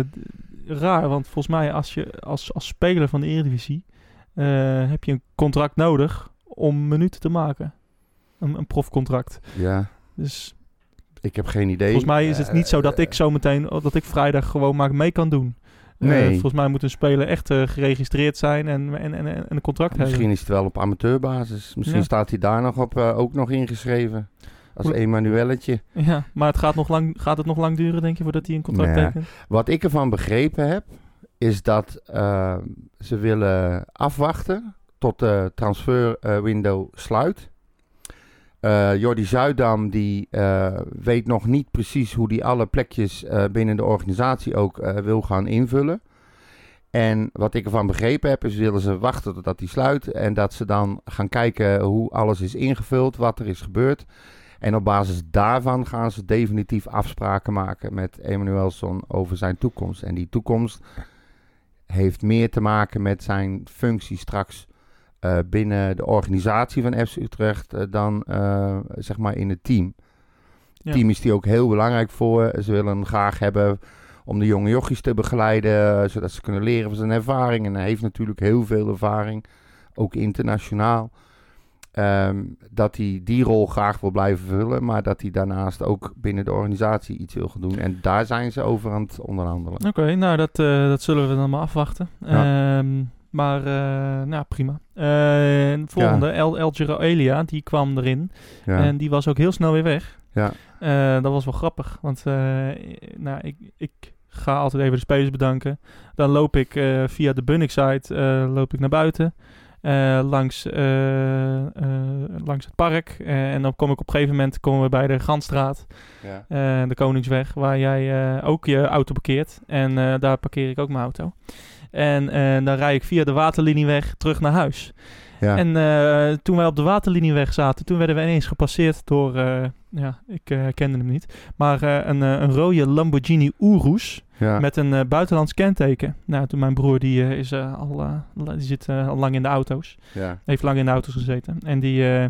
raar. Want volgens mij als je als, als speler van de Eredivisie... eh, heb je een contract nodig om minuten te maken. Een, een profcontract. Ja, Dus ik heb geen idee. volgens mij is het niet zo dat Eh, ik zo meteen... dat ik vrijdag gewoon maar mee kan doen. Eh, Nee. volgens mij moet een speler echt eh, geregistreerd zijn en, en, en, en een contract hebben. Misschien is het wel op amateurbasis. Misschien Ja. staat hij daar nog op, eh, ook nog ingeschreven. Als Emanuelletje. Ja, maar het gaat, nog lang, gaat het nog lang duren, denk je, voordat hij een contract Nee. tekent? Wat ik ervan begrepen heb, is dat ze willen afwachten tot de transferwindow sluit. Eh Jordi Zuidam die eh, weet nog niet precies hoe die alle plekjes eh, binnen de organisatie ook wil gaan invullen. En wat ik ervan begrepen heb, is willen ze wachten totdat die sluit. En dat ze dan gaan kijken hoe alles is ingevuld, wat er is gebeurd. En op basis daarvan gaan ze definitief afspraken maken met Emanuelson over zijn toekomst. En die toekomst heeft meer te maken met zijn functie straks eh, binnen de organisatie van FC Utrecht eh, dan eh, zeg maar in het team. Ja. team is die ook heel belangrijk voor. Ze willen hem graag hebben om de jonge jochies te begeleiden, zodat ze kunnen leren van zijn ervaring. En hij heeft natuurlijk heel veel ervaring, ook internationaal. Ehm, dat hij die rol graag wil blijven vullen, maar dat hij daarnaast ook binnen de organisatie iets wil gaan doen. En daar zijn ze over aan het onderhandelen. Oké, nou dat, dat zullen we dan maar afwachten. Ja. Ehm, maar uh, nou, prima. Uh, en volgende, El, El Giro Elia, die kwam erin. Ja. En die was ook heel snel weer weg. Ja. Uh, dat was wel grappig, want nou, ik, ik ga altijd even de spelers bedanken. Dan loop ik via de Bunnik-site loop ik naar buiten. Langs, langs het park. en dan kom ik op een gegeven moment komen we bij de Ganstraat, ja. de Koningsweg, waar jij ook je auto parkeert. En daar parkeer ik ook mijn auto. En dan rijd ik via de waterlinieweg terug naar huis. Ja. En toen wij op de waterlinieweg zaten, toen werden we ineens gepasseerd door, ja, ik kende hem niet, maar een, een rode Lamborghini Urus. Ja. Met een buitenlands kenteken. Nou, toen mijn broer die is al, die zit al lang in de auto's. Ja. Heeft lang in de auto's gezeten. En die,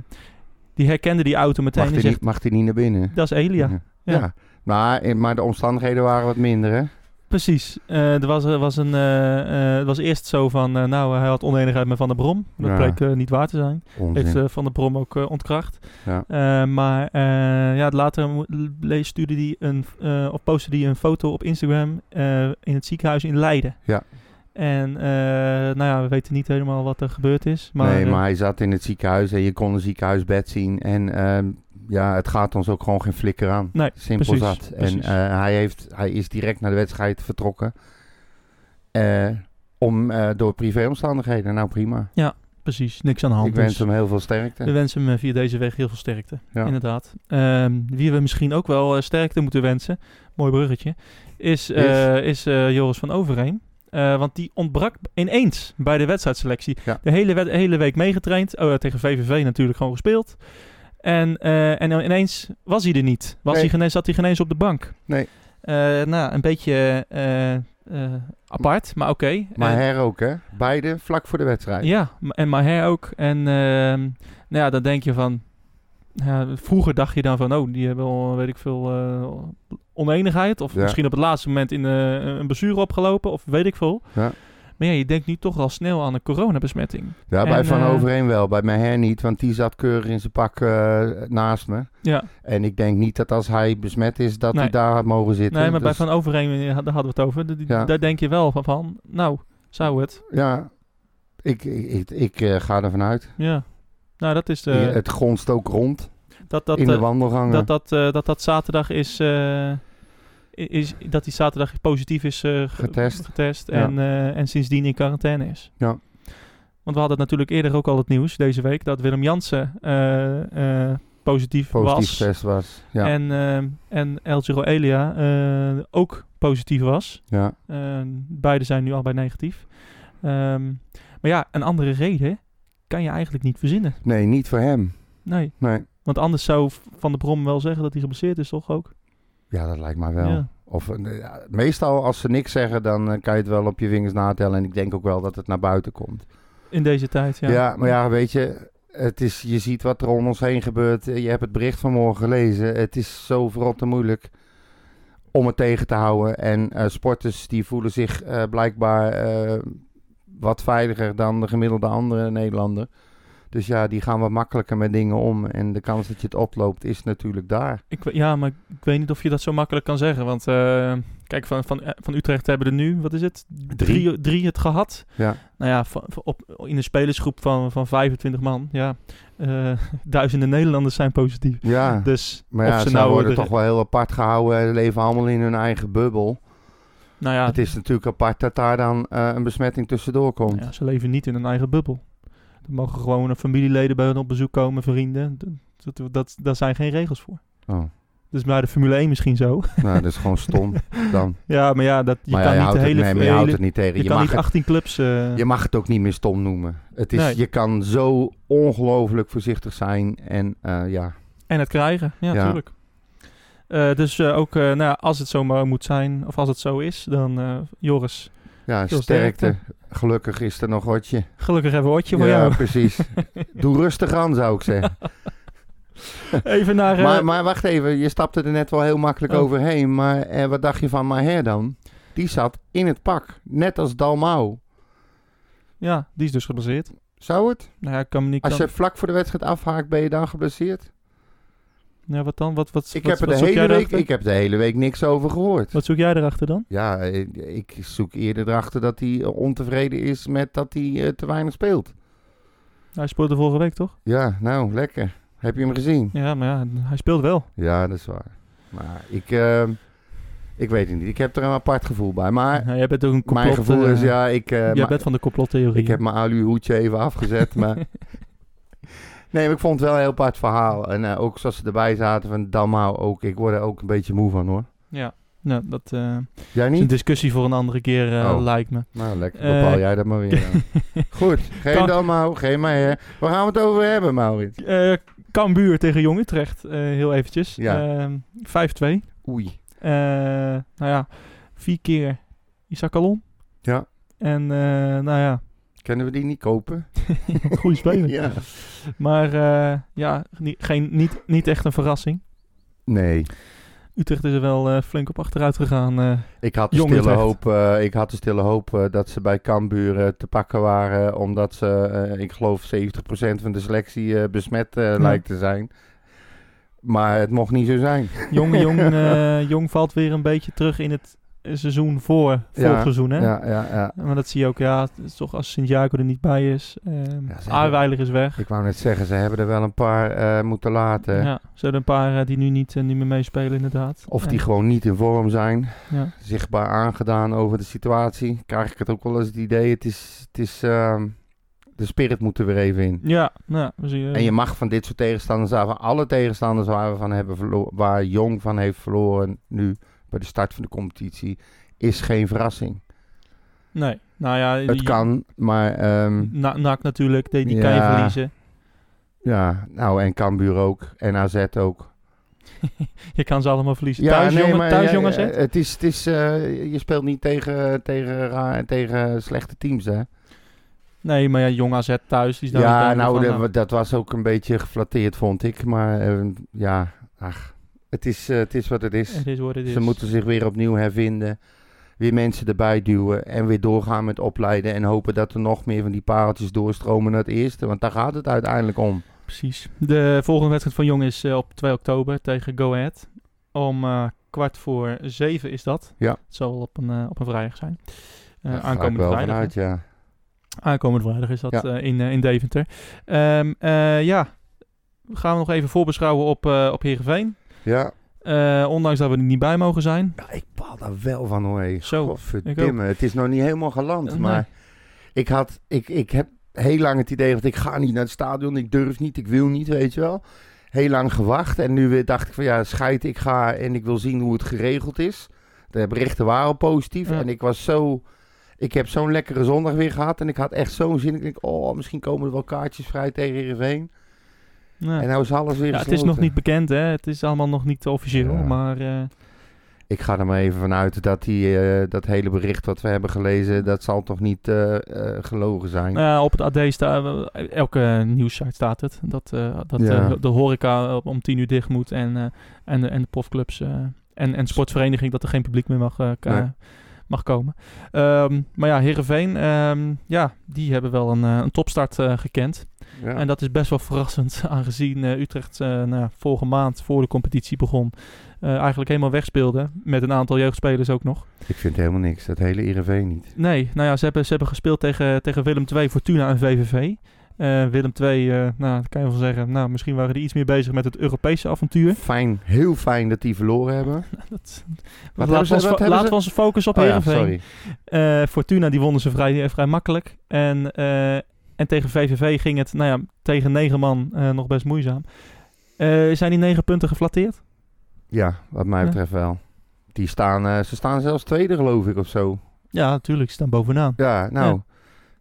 die herkende die auto meteen. Mag hij niet, mag niet naar binnen? Dat is Elia. Ja. Maar, maar de omstandigheden waren wat minder, hè? Precies. er was, was een, het was eerst zo van, nou, hij had oneenigheid met Van der Brom. Dat Ja. bleek niet waar te zijn. Onzin. Heeft Van der Brom ook ontkracht. Ja. maar ja, later stuurde die een, of postte hij een foto op Instagram in het ziekenhuis in Leiden. Ja. En uh, nou ja, we weten niet helemaal wat er gebeurd is. Maar, nee, maar hij zat in het ziekenhuis en je kon een ziekenhuisbed zien. En uh, ja, het gaat ons ook gewoon geen flikker aan. Nee, Simpel precies, zat. En uh, hij, heeft, hij is direct naar de wedstrijd vertrokken. Uh, om, door privéomstandigheden. Nou, prima. Ja, precies. Niks aan de hand. Ik wens dus hem heel veel sterkte. We wensen hem via deze weg heel veel sterkte. Ja. Inderdaad. Um, wie we misschien ook wel uh, sterkte moeten wensen, mooi bruggetje, is, uh, is uh, Joris van Overheem. Uh, want die ontbrak ineens bij de wedstrijdselectie. Ja. De hele, hele week meegetraind. Oh, tegen VVV natuurlijk gewoon gespeeld. En, uh, en ineens was hij er niet. Was Nee. hij zat hij geen eens op de bank. Nee. Uh, nou, een beetje apart, maar oké. Okay. Maar her ook, hè? Beide vlak voor de wedstrijd. Ja, en Maher ook. En ehm, nou ja, dan denk je van... Ja, vroeger dacht je dan van, oh, die hebben al, weet ik veel, oneenigheid. Of Ja. misschien op het laatste moment in een blessure opgelopen, of weet ik veel. Ja. Maar ja, je denkt nu toch al snel aan een coronabesmetting. Ja, bij En, Van eh, Overheen wel. Bij mijn her niet, want die zat keurig in zijn pak eh, naast me. Ja, En ik denk niet dat als hij besmet is, dat Nee. hij daar had mogen zitten. nee, maar bij Dus, Van Overheen, eh, daar hadden we het over. Die- Ja. Daar denk je wel van, van nou, zou het? Ja, ik, ik, ik, ik, ga ervan uit. Ja. Nou, dat is de... het gonst ook rond dat, dat, in de wandelgangen. dat, dat, dat dat zaterdag is, is dat die zaterdag positief is eh, ge- Getest. getest Ja. en, eh, en sindsdien in quarantaine is. Ja. Want we hadden natuurlijk eerder ook al het nieuws deze week dat Willem Jansen eh, eh, positief, positief was. test was. Ja, En, en El Giro Elia ook positief was. ja. Eh, beide zijn nu allebei negatief. Ehm, maar ja, een andere reden kan je eigenlijk niet verzinnen. Nee, niet voor hem. Nee, Nee. want anders zou Van der Brom wel zeggen dat hij geblesseerd is, toch ook? Ja, dat lijkt mij wel. Ja. Of, eh, meestal als ze niks zeggen, dan eh, kan je het wel op je vingers natellen. En ik denk ook wel dat het naar buiten komt. In deze tijd, ja. Ja, maar ja, weet je, het is, je ziet wat er om ons heen gebeurt. Je hebt het bericht van morgen gelezen. Het is zo verrotte moeilijk om het tegen te houden. En eh, sporters die voelen zich eh, blijkbaar eh, wat veiliger dan de gemiddelde andere Nederlander. Dus ja, die gaan wat makkelijker met dingen om. En de kans dat je het oploopt is natuurlijk daar. Ik, ja, maar ik weet niet of je dat zo makkelijk kan zeggen. Want eh, kijk, van, van, eh, van Utrecht hebben er nu, wat is het? Drie, drie het gehad. Ja, Nou ja, van- op, in een spelersgroep van, van 25 man. Ja, eh, duizenden Nederlanders zijn positief. ja. Dus maar ja, ze ze nou worden de- toch wel heel apart gehouden. Ze leven allemaal in hun eigen bubbel. Nou ja, Het is natuurlijk apart dat daar dan een besmetting tussendoor komt. ja, ze leven niet in een eigen bubbel. Er mogen gewoon familieleden bij hun op bezoek komen, vrienden. Dat, dat, dat, daar zijn geen regels voor. Oh, Dus bij de Formule 1 misschien zo. nou, dat is gewoon stom dan. ja, maar ja, dat, je maar kan ja, je niet de hele... het, nee, maar je houdt het niet tegen. je Je, kan mag niet het, 18 clubs... eh, je mag het ook niet meer stom noemen. Het is, Nee. Je kan zo ongelooflijk voorzichtig zijn. En eh, ja, En het krijgen, ja, Ja. natuurlijk. Eh, dus eh, ook eh, nou, als het zo maar moet zijn, of als het zo is, dan eh, Joris, ja sterkte. Gelukkig is er nog watje. gelukkig even een oortje voor ja, jou. precies. Doe rustig aan, zou ik zeggen. Even naar... eh, Maar, maar wacht even, je stapte er net wel heel makkelijk Oh. overheen. Maar eh, wat dacht je van Maher dan? Die zat in het pak, net als Dalmau. Ja, die is dus geblesseerd. Zou het? Nou ja, ik kan me niet... Als je vlak voor de wedstrijd afhaakt, ben je dan geblesseerd? Ja, wat dan? Wat, wat, Ik wat, heb, er wat de hele week, ik heb de hele week niks over gehoord. Wat zoek jij erachter dan? Ja, ik zoek eerder erachter dat hij eh, ontevreden is met dat hij eh, te weinig speelt. Hij speelde vorige week, toch? Ja, nou, lekker. Heb je hem gezien? Ja, maar ja, hij speelt wel. Ja, dat is waar. Maar ik, eh, ik weet het niet. Ik heb er een apart gevoel bij. Maar Ja, jij bent ook een complot... mijn gevoel eh, is, ja, ik, eh, jij bent van de complottheorie. ik heb mijn alu hoedje even afgezet. maar nee, maar ik vond het wel een heel apart verhaal. En eh, ook zoals ze erbij zaten van Dalmau ook. Ik word er ook een beetje moe van hoor. Ja, nou, dat eh, Jij is een niet? discussie voor een andere keer, eh, Oh. lijkt me. Nou, lekker. Bepaal jij dat maar weer. Goed, geen Kan- Dalmau, geen Meijer. Waar gaan we het over hebben, Maurits? Cambuur tegen Jong Utrecht, heel eventjes. Ja. Ehm, 5-2. Oei. Eh, nou ja, vier keer Isaac Alon. Ja. En nou ja, Kunnen we die niet kopen? goede speler. ja. Maar eh, ja, niet, geen, niet, niet echt een verrassing. Nee. Utrecht is er wel eh, flink op achteruit gegaan. eh. Ik had de stille Utrecht. hoop, ik had de stille hoop dat ze bij Cambuur te pakken waren. Omdat ze, ik geloof, 70% van de selectie besmet lijkt te zijn. Maar het mocht niet zo zijn. Jong, Jong, Jong valt weer een beetje terug in het seizoen voor vorig Ja, seizoen. Hè? Ja, ja, ja. Maar dat zie je ook, ja, het is toch als Sint-Jaco er niet bij is. Ja, Aarweiler is weg. Ik wou net zeggen, ze hebben er wel een paar eh, moeten laten. Ja, ze hebben een paar eh, die nu niet, eh, niet meer meespelen inderdaad. Of die gewoon niet in vorm zijn. Zichtbaar aangedaan over de situatie. Krijg ik het ook wel eens het idee. Het is, het is ehm, de spirit moet er weer even in. Ja, nou, we zien, En je mag van dit soort tegenstanders, van alle tegenstanders waar we van hebben verloren, waar Jong van heeft verloren nu bij de start van de competitie, is geen verrassing. Nee, nou ja, Het die- kan, maar ehm, Na, NAC natuurlijk, die, die kan je Ja. verliezen. ja, nou en Cambuur ook en AZ ook. Je kan ze allemaal verliezen. thuis, jongen, thuis ja, jongens, ja, hè? het is, het is, eh, je speelt niet tegen, tegen, tegen slechte teams, hè? Nee, maar ja, jong AZ thuis, die is Ja, nou, van, de- nou. dat was ook een beetje geflatteerd, vond ik. Maar eh, ja, ach, het is, eh, het is wat het is. Het is wat het is. Ze moeten zich weer opnieuw hervinden. Weer mensen erbij duwen. En weer doorgaan met opleiden. En hopen dat er nog meer van die pareltjes doorstromen naar het eerste. Want daar gaat het uiteindelijk om. Precies. De volgende wedstrijd van Jong is eh, op 2 oktober tegen Go Ahead. Om eh, kwart voor zeven is dat. Ja. Het zal op een, op een vrijdag zijn. Ik aankomende wel vrijdag. vanuit, ja. Aankomende vrijdag is dat Ja. in, in Deventer. Eh, ja, gaan we nog even voorbeschouwen op, eh op Heerenveen. Ja. Eh, ondanks dat we er niet bij mogen zijn. Ja, ik baal daar wel van hoor. Zo, Godverdimme. Het is nog niet helemaal geland. Nee. Maar ik, had, ik, ik heb heel lang het idee dat ik ga niet naar het stadion. Ik durf niet, ik wil niet, weet je wel. Heel lang gewacht. En nu weer dacht ik van ja, scheid, ik ga en ik wil zien hoe het geregeld is. De berichten waren positief. Ja. En ik was zo... Ik heb zo'n lekkere zondag weer gehad. En ik had echt zo'n zin. Ik denk, oh, misschien komen er wel kaartjes vrij tegen Heerenveen. Nee. En nou is alles weer ja, het is nog niet bekend, hè. Het is allemaal nog niet officieel. Ja. Maar eh, Ik ga er maar even vanuit dat die, eh, dat hele bericht wat we hebben gelezen, dat zal toch niet eh, gelogen zijn. nou op het AD staat, elke nieuwssite staat het, dat, dat Ja. de horeca om tien uur dicht moet en, en, de- en de profclubs en, en sportvereniging dat er geen publiek meer mag, Nee. mag komen. Ehm, maar ja, Heerenveen, ehm, ja, die hebben wel een, een topstart gekend. Ja. En dat is best wel verrassend, aangezien eh, Utrecht eh, nou, ja, vorige maand voor de competitie begon. eh, eigenlijk helemaal wegspeelde. Met een aantal jeugdspelers ook nog. Ik vind helemaal niks, dat hele IRV niet. Nee, nou ja, ze hebben, ze hebben gespeeld tegen, tegen Willem II, Fortuna en VVV. Willem II, eh, nou, kan je wel zeggen. Nou, misschien waren die iets meer bezig met het Europese avontuur. Fijn, heel fijn dat die verloren hebben. Dat, Wat laten we ons, wat laten we onze focus op Oh ja, Heerenveen. sorry. Fortuna, die wonnen ze vrij, vrij makkelijk. En, en tegen VVV ging het, nou ja, tegen negen man eh, nog best moeizaam. Eh, zijn die negen punten geflatteerd? Ja, wat mij Ja. betreft wel. Die staan, eh, ze staan zelfs tweede geloof ik of zo. Ja, natuurlijk. Ze staan bovenaan. Ja, nou,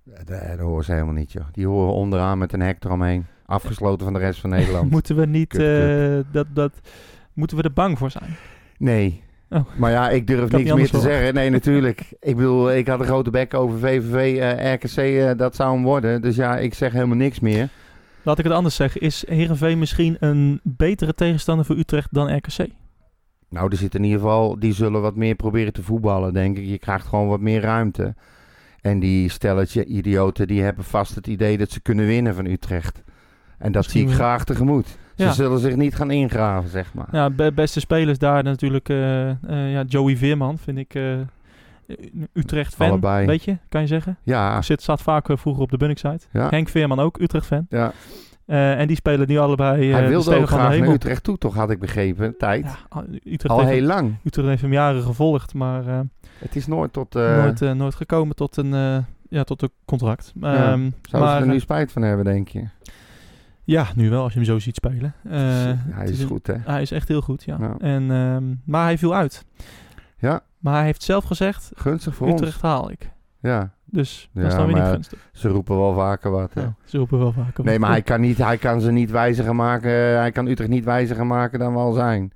dat, dat horen ze helemaal niet joh. Die horen onderaan met een hek eromheen. Afgesloten van de rest van Nederland. Moeten we niet, dat, dat, moeten we er bang voor zijn? Nee. Oh. Maar ja, ik durf had niks meer te zeggen. Nee, natuurlijk. Ik bedoel, ik had een grote bek over VVV, eh, RKC, eh, dat zou hem worden. Dus ja, ik zeg helemaal niks meer. Laat ik het anders zeggen. Is Heerenveen misschien een betere tegenstander voor Utrecht dan RKC? Nou, er zit in ieder geval, die zullen wat meer proberen te voetballen, denk ik. Je krijgt gewoon wat meer ruimte. En die stelletje idioten, die hebben vast het idee dat ze kunnen winnen van Utrecht. En dat Misschien zie ik wel. graag tegemoet. Ze Ja. zullen zich niet gaan ingraven, zeg maar. Ja, be- beste spelers daar natuurlijk eh, eh, ja, Joey Veerman, vind ik eh, Utrecht-fan. Allebei. Weet je, kan je zeggen? Ja, Zit, staat vaak vroeger op de Bunnik-site. ja, Henk Veerman ook, Utrecht-fan. ja. Eh, en die spelen nu allebei eh, Hij de wilde ook graag naar. Utrecht toe, toch had ik begrepen, tijd. Ja, Utrecht, Al heeft, heel lang. Utrecht heeft hem jaren gevolgd, maar Het is nooit tot... nooit, nooit gekomen tot een, ja, tot een contract. Ja. Ehm, zou ze er nu spijt van hebben, denk je? Ja, nu wel, als je hem zo ziet spelen. Eh, hij is goed, hè? Hij is echt heel goed, ja. Ja. En, ehm, maar hij viel uit. Ja, Maar hij heeft zelf gezegd, gunstig voor Utrecht ons. haal ik. Ja, Dus dat Ja, is dan weer niet gunstig. ze roepen wel vaker wat, hè? Ja, ze roepen wel vaker. Nee, wat. maar hij kan, niet, hij kan ze niet wijziger maken. Hij kan Utrecht niet wijziger maken dan we al zijn.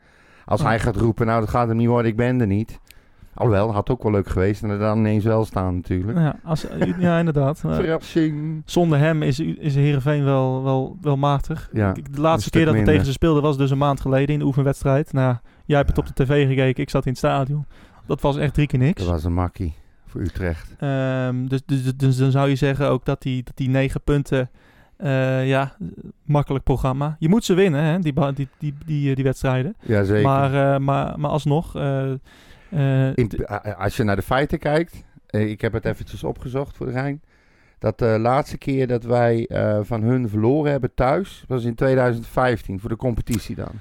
Als Oh. hij gaat roepen, nou dat gaat hem niet worden, ik ben er niet. Alhoewel, had ook wel leuk geweest. En er dan ineens wel staan natuurlijk. Ja, als, ja inderdaad. Verrassing. zonder hem is, is Heerenveen wel, wel, wel matig. Ja, de laatste keer dat we tegen ze speelden was dus een maand geleden in de oefenwedstrijd. Nou, jij hebt het Ja. op de tv gekeken, ik zat in het stadion. Dat was echt drie keer niks. Dat was een makkie voor Utrecht. Ehm, dus, dus, dus dan zou je zeggen ook dat die, dat die negen punten, eh, ja, makkelijk programma. Je moet ze winnen, hè, die, die, die, die, eh, die wedstrijden. Jazeker. Maar, eh, maar, maar alsnog, In- a- als je naar de feiten kijkt, eh, ik heb het eventjes opgezocht voor de Rijn. Dat de laatste keer dat wij eh, van hun verloren hebben thuis, was in 2015 voor de competitie dan.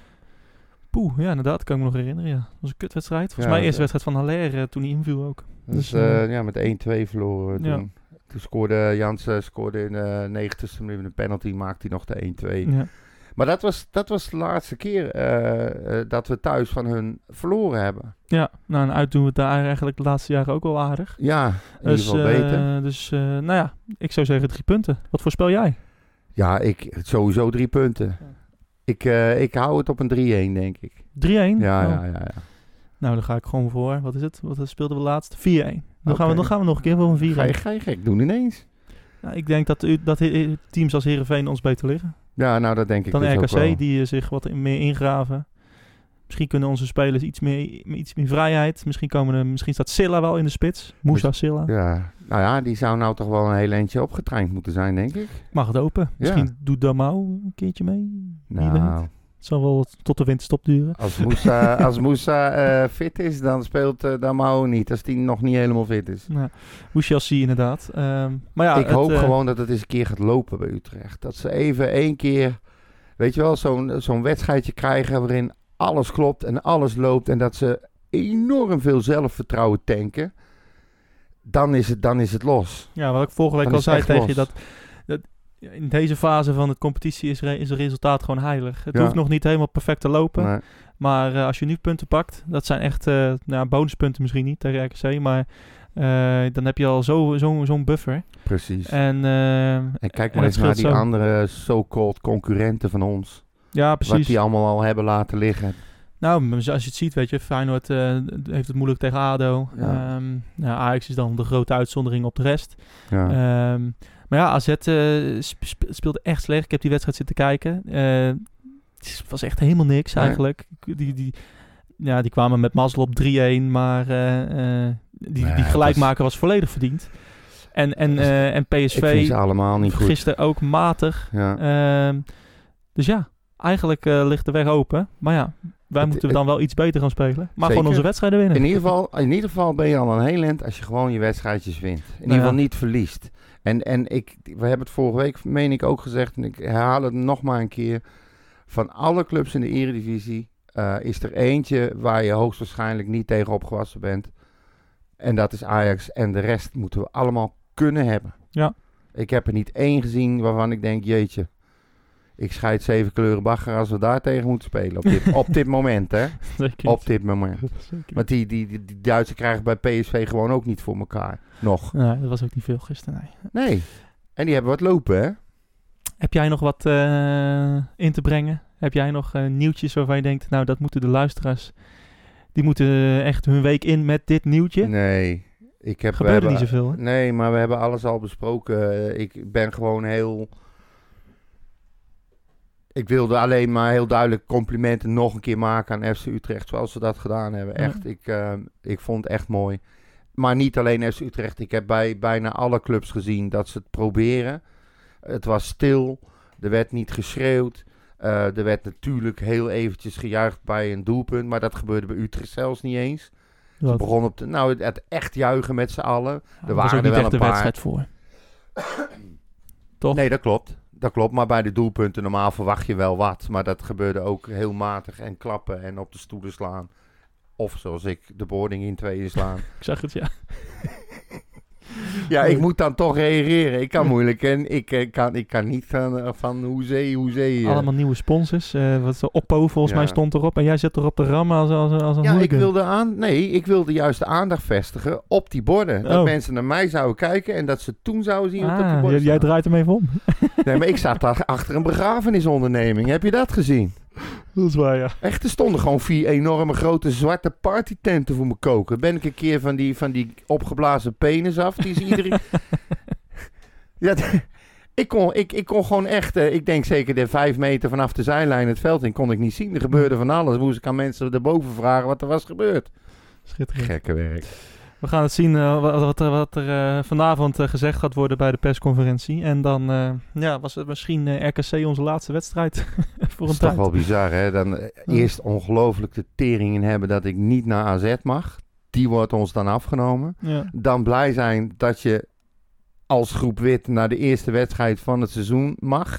poeh, ja inderdaad, kan ik me nog herinneren. Ja. Dat was een kutwedstrijd. Volgens Ja, mij eerste wedstrijd van Haller eh, toen hij inviel ook. Dus Dus, eh, ja, met 1-2 verloren ja. toen. Toen scoorde Jansen scoorde in de 90ste minuut een penalty, maakte hij nog de 1-2. Maar dat was, dat was de laatste keer eh, dat we thuis van hun verloren hebben. ja, nou en uit doen we het daar eigenlijk de laatste jaren ook wel aardig. Ja, in Dus, ieder geval beter. eh, dus eh, nou ja, ik zou zeggen drie punten. Wat voorspel jij? Ja, ik, sowieso drie punten. Ik, eh, ik hou het op een 3-1, denk ik. 3-1? Ja, Oh. ja, ja, ja. Nou, dan ga ik gewoon voor. Wat is het? Wat speelden we laatst? 4-1. Dan, gaan we, dan gaan we nog een keer voor een 4-1. Ga je, ga je gek doen ineens? Nou, ik denk dat, u, dat teams als Heerenveen ons beter liggen. Ja, nou dat denk ik Dan dus ook wel. RKC, die eh, zich wat meer ingraven. Misschien kunnen onze spelers iets meer, iets meer vrijheid. Misschien, komen er, misschien staat Silla wel in de spits. Moussa Silla. Ja, nou ja, die zou nou toch wel een heel eentje opgetraind moeten zijn, denk ik. Mag het open. Misschien doet Damau een keertje mee. Nou, Het zal wel tot de winterstop duren. als Moussa, als Moussa eh, fit is, dan speelt uh, Damau niet. Als die nog niet helemaal fit is. Nou, shall see inderdaad. Ehm, maar ja, ik het, hoop eh, gewoon dat het eens een keer gaat lopen bij Utrecht. Dat ze even één keer, weet je wel, zo'n zo'n wedstrijdje krijgen waarin alles klopt en alles loopt. En dat ze enorm veel zelfvertrouwen tanken. Dan is het, dan is het los. Ja, wat ik vorige week Dan al zei tegen je, los. dat in deze fase van het competitie is, re- is het resultaat gewoon heilig. Het Ja. hoeft nog niet helemaal perfect te lopen. Maar, Maar eh, als je nu punten pakt, dat zijn echt eh nou, bonuspunten misschien niet tegen RKC, maar eh, dan heb je al zo'n zo, zo'n buffer. precies. En, En kijk maar eens naar die zo. andere so-called concurrenten van ons. ja, Wat precies. die allemaal al hebben laten liggen. Nou, als je het ziet, weet je, Feyenoord heeft het moeilijk tegen ADO. Ja. Ehm, nou, Ajax is dan de grote uitzondering op de rest. Ja. Ehm, maar ja, AZ eh, sp- sp- speelde echt slecht. Ik heb die wedstrijd zitten kijken. Eh, het was echt helemaal niks eigenlijk. Die, die, ja, die kwamen met mazzel op 3-1, maar eh, die, Nee, die gelijkmaker was volledig verdiend. En, en, en PSV allemaal niet goed. gisteren ook matig. Ja. Ehm, dus ja, eigenlijk ligt de weg open. Maar ja, wij Het- moeten het- dan wel iets beter gaan spelen. Maar gewoon onze wedstrijden winnen. In ieder, geval, in ieder geval ben je al een heel eind als je gewoon je wedstrijdjes wint. In ieder ja. geval niet verliest. En, en ik, we hebben het vorige week, meen ik, ook gezegd. En ik herhaal het nog maar een keer. Van alle clubs in de eredivisie eh, is er eentje waar je hoogstwaarschijnlijk niet tegen opgewassen bent. En dat is Ajax. En de rest moeten we allemaal kunnen hebben. Ja. Ik heb er niet één gezien waarvan ik denk, jeetje. Ik scheid zeven kleuren bagger als we daar tegen moeten spelen. Op dit, op dit moment, hè. Zeker Op dit moment. Zeker Want die, die, die, die Duitsers krijgen bij PSV gewoon ook niet voor elkaar. Nog. Nee, dat was ook niet veel gisteren. Nee. Nee. En die hebben wat lopen, hè? Heb jij nog wat eh, in te brengen? Heb jij nog eh, nieuwtjes waarvan je denkt, nou dat moeten de luisteraars, die moeten echt hun week in met dit nieuwtje? Nee. Ik heb, we Gebeurde hebben- niet zoveel, hè? Nee, maar we hebben alles al besproken. Ik ben gewoon heel... Ik wilde alleen maar heel duidelijk complimenten nog een keer maken aan FC Utrecht. Zoals ze dat gedaan hebben. Echt, ik, eh, ik vond het echt mooi. Maar niet alleen FC Utrecht. Ik heb bij bijna alle clubs gezien dat ze het proberen. Het was stil. Er werd niet geschreeuwd. Eh, er werd natuurlijk heel eventjes gejuicht bij een doelpunt. Maar dat gebeurde bij Utrecht zelfs niet eens. Ze begonnen op de, nou, het, echt juichen met z'n allen. Ja, er waren er niet wel echt de een paar. wedstrijd voor. Toch? Nee, dat klopt. Dat klopt, maar bij de doelpunten normaal verwacht je wel wat. Maar dat gebeurde ook heel matig en klappen en op de stoelen slaan. Of zoals ik, de boarding in tweeën slaan. Ik zag het, ja. ja, ik moet dan toch reageren. Ik kan moeilijk en ik, eh, kan, ik kan niet van, eh, van hoezee, hoezee. eh. Allemaal nieuwe sponsors. eh wat Oppo volgens Ja. mij stond erop. En jij zit erop te rammen als, als, als een Ja, ik wilde aan, nee, ik wilde juist de aandacht vestigen op die borden. Dat Oh. mensen naar mij zouden kijken en dat ze toen zouden zien op die Ah, borden jij, draait hem even om. Nee, maar ik zat daar achter een begrafenisonderneming. Heb je dat gezien? Dat is waar, ja. Echt, er stonden gewoon vier enorme grote zwarte partytenten voor me koken. Ben ik een keer van die, van die opgeblazen penis af, die ze iedereen... ja, ik kon, ik, ik kon gewoon echt, eh, ik denk zeker de vijf meter vanaf de zijlijn het veld in, kon ik niet zien. Er gebeurde van alles. Moest ik aan mensen erboven vragen wat er was gebeurd. Schitterend. Gekke werk. We gaan het zien eh, wat, wat er, wat er eh, vanavond eh, gezegd gaat worden bij de persconferentie. En dan ja, was het misschien RKC onze laatste wedstrijd voor Dat een is toch tijd. wel bizar, hè? Dan eerst ongelooflijk de tering in hebben dat ik niet naar AZ mag. Die wordt ons dan afgenomen. Ja. dan blij zijn dat je als groep wit naar de eerste wedstrijd van het seizoen mag.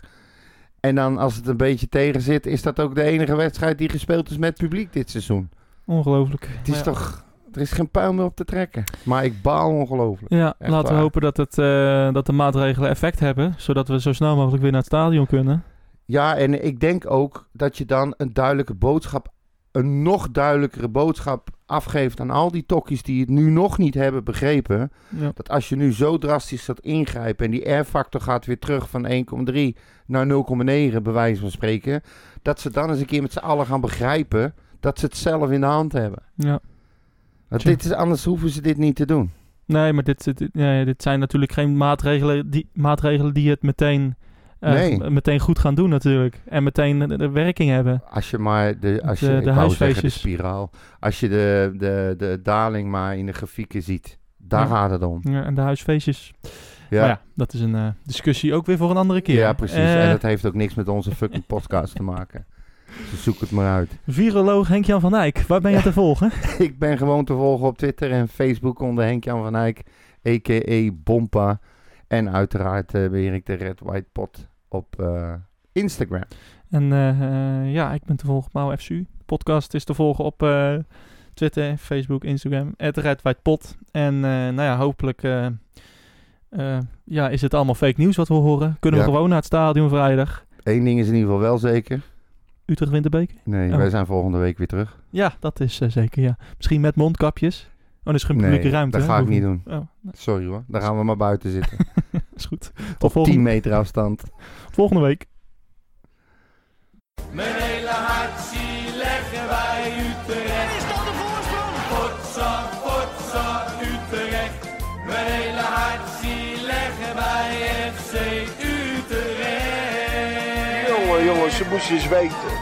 En dan als het een beetje tegen zit, is dat ook de enige wedstrijd die gespeeld is met publiek dit seizoen. Ongelooflijk. Het is Ja. toch, er is geen puil meer op te trekken. Maar ik baal ongelooflijk. Ja, Echt laten we hopen dat, het, eh, dat de maatregelen effect hebben. Zodat we zo snel mogelijk weer naar het stadion kunnen. Ja, en ik denk ook dat je dan een duidelijke boodschap, een nog duidelijkere boodschap afgeeft aan al die tokkies die het nu nog niet hebben begrepen. Ja. Dat als je nu zo drastisch gaat ingrijpen en die R-factor gaat weer terug van 1,3 naar 0,9 bij wijze van spreken. Dat ze dan eens een keer met z'n allen gaan begrijpen dat ze het zelf in de hand hebben. ja. Want dit is, anders hoeven ze dit niet te doen. Nee, maar dit, dit, zijn natuurlijk geen maatregelen die, maatregelen die het meteen, eh, Nee. meteen goed gaan doen natuurlijk. En meteen de, de werking hebben. Als je maar de, als je, De- zeggen huisfeestjes. spiraal. Als je de, de, de daling maar in de grafieken ziet. Daar Ja. gaat het om. Ja, en de huisfeestjes. Ja, Maar ja, dat is een eh, discussie ook weer voor een andere keer. ja precies. Eh, en dat heeft ook niks met onze fucking podcast te maken. Dus zoek het maar uit. Viroloog Henk-Jan van Eyck, waar ben je te volgen? Ik ben gewoon te volgen op Twitter en Facebook onder Henk-Jan van Eyck, a.k.a. Bompa. En uiteraard eh, beheer ik de Red White Pot op eh, Instagram. En eh, ja, ik ben te volgen op Mouw FCU. De podcast is te volgen op Twitter, Facebook, Instagram. @redwhitepot. En eh, nou ja, hopelijk ja, is het allemaal fake nieuws wat we horen. Kunnen we gewoon naar het stadion vrijdag. Eén ding is in ieder geval wel zeker. Utrecht wint de beker? Nee, Oh. wij zijn volgende week weer terug. Ja, dat is eh, zeker, ja. Misschien met mondkapjes. Oh, er is geen publieke Nee, ruimte. dat hè? ga ik niet doen. Oh, Sorry hoor, dan gaan we maar buiten zitten. is goed. Tot op 10 volgende, meter afstand. volgende week. Mijn hele hart zie leggen wij Utrecht. Is dat de voorsprong? Potsa, potsa, Utrecht. Mijn hele hart zie leggen wij FC Utrecht. Jongen, jongens, ze moesten eens weten.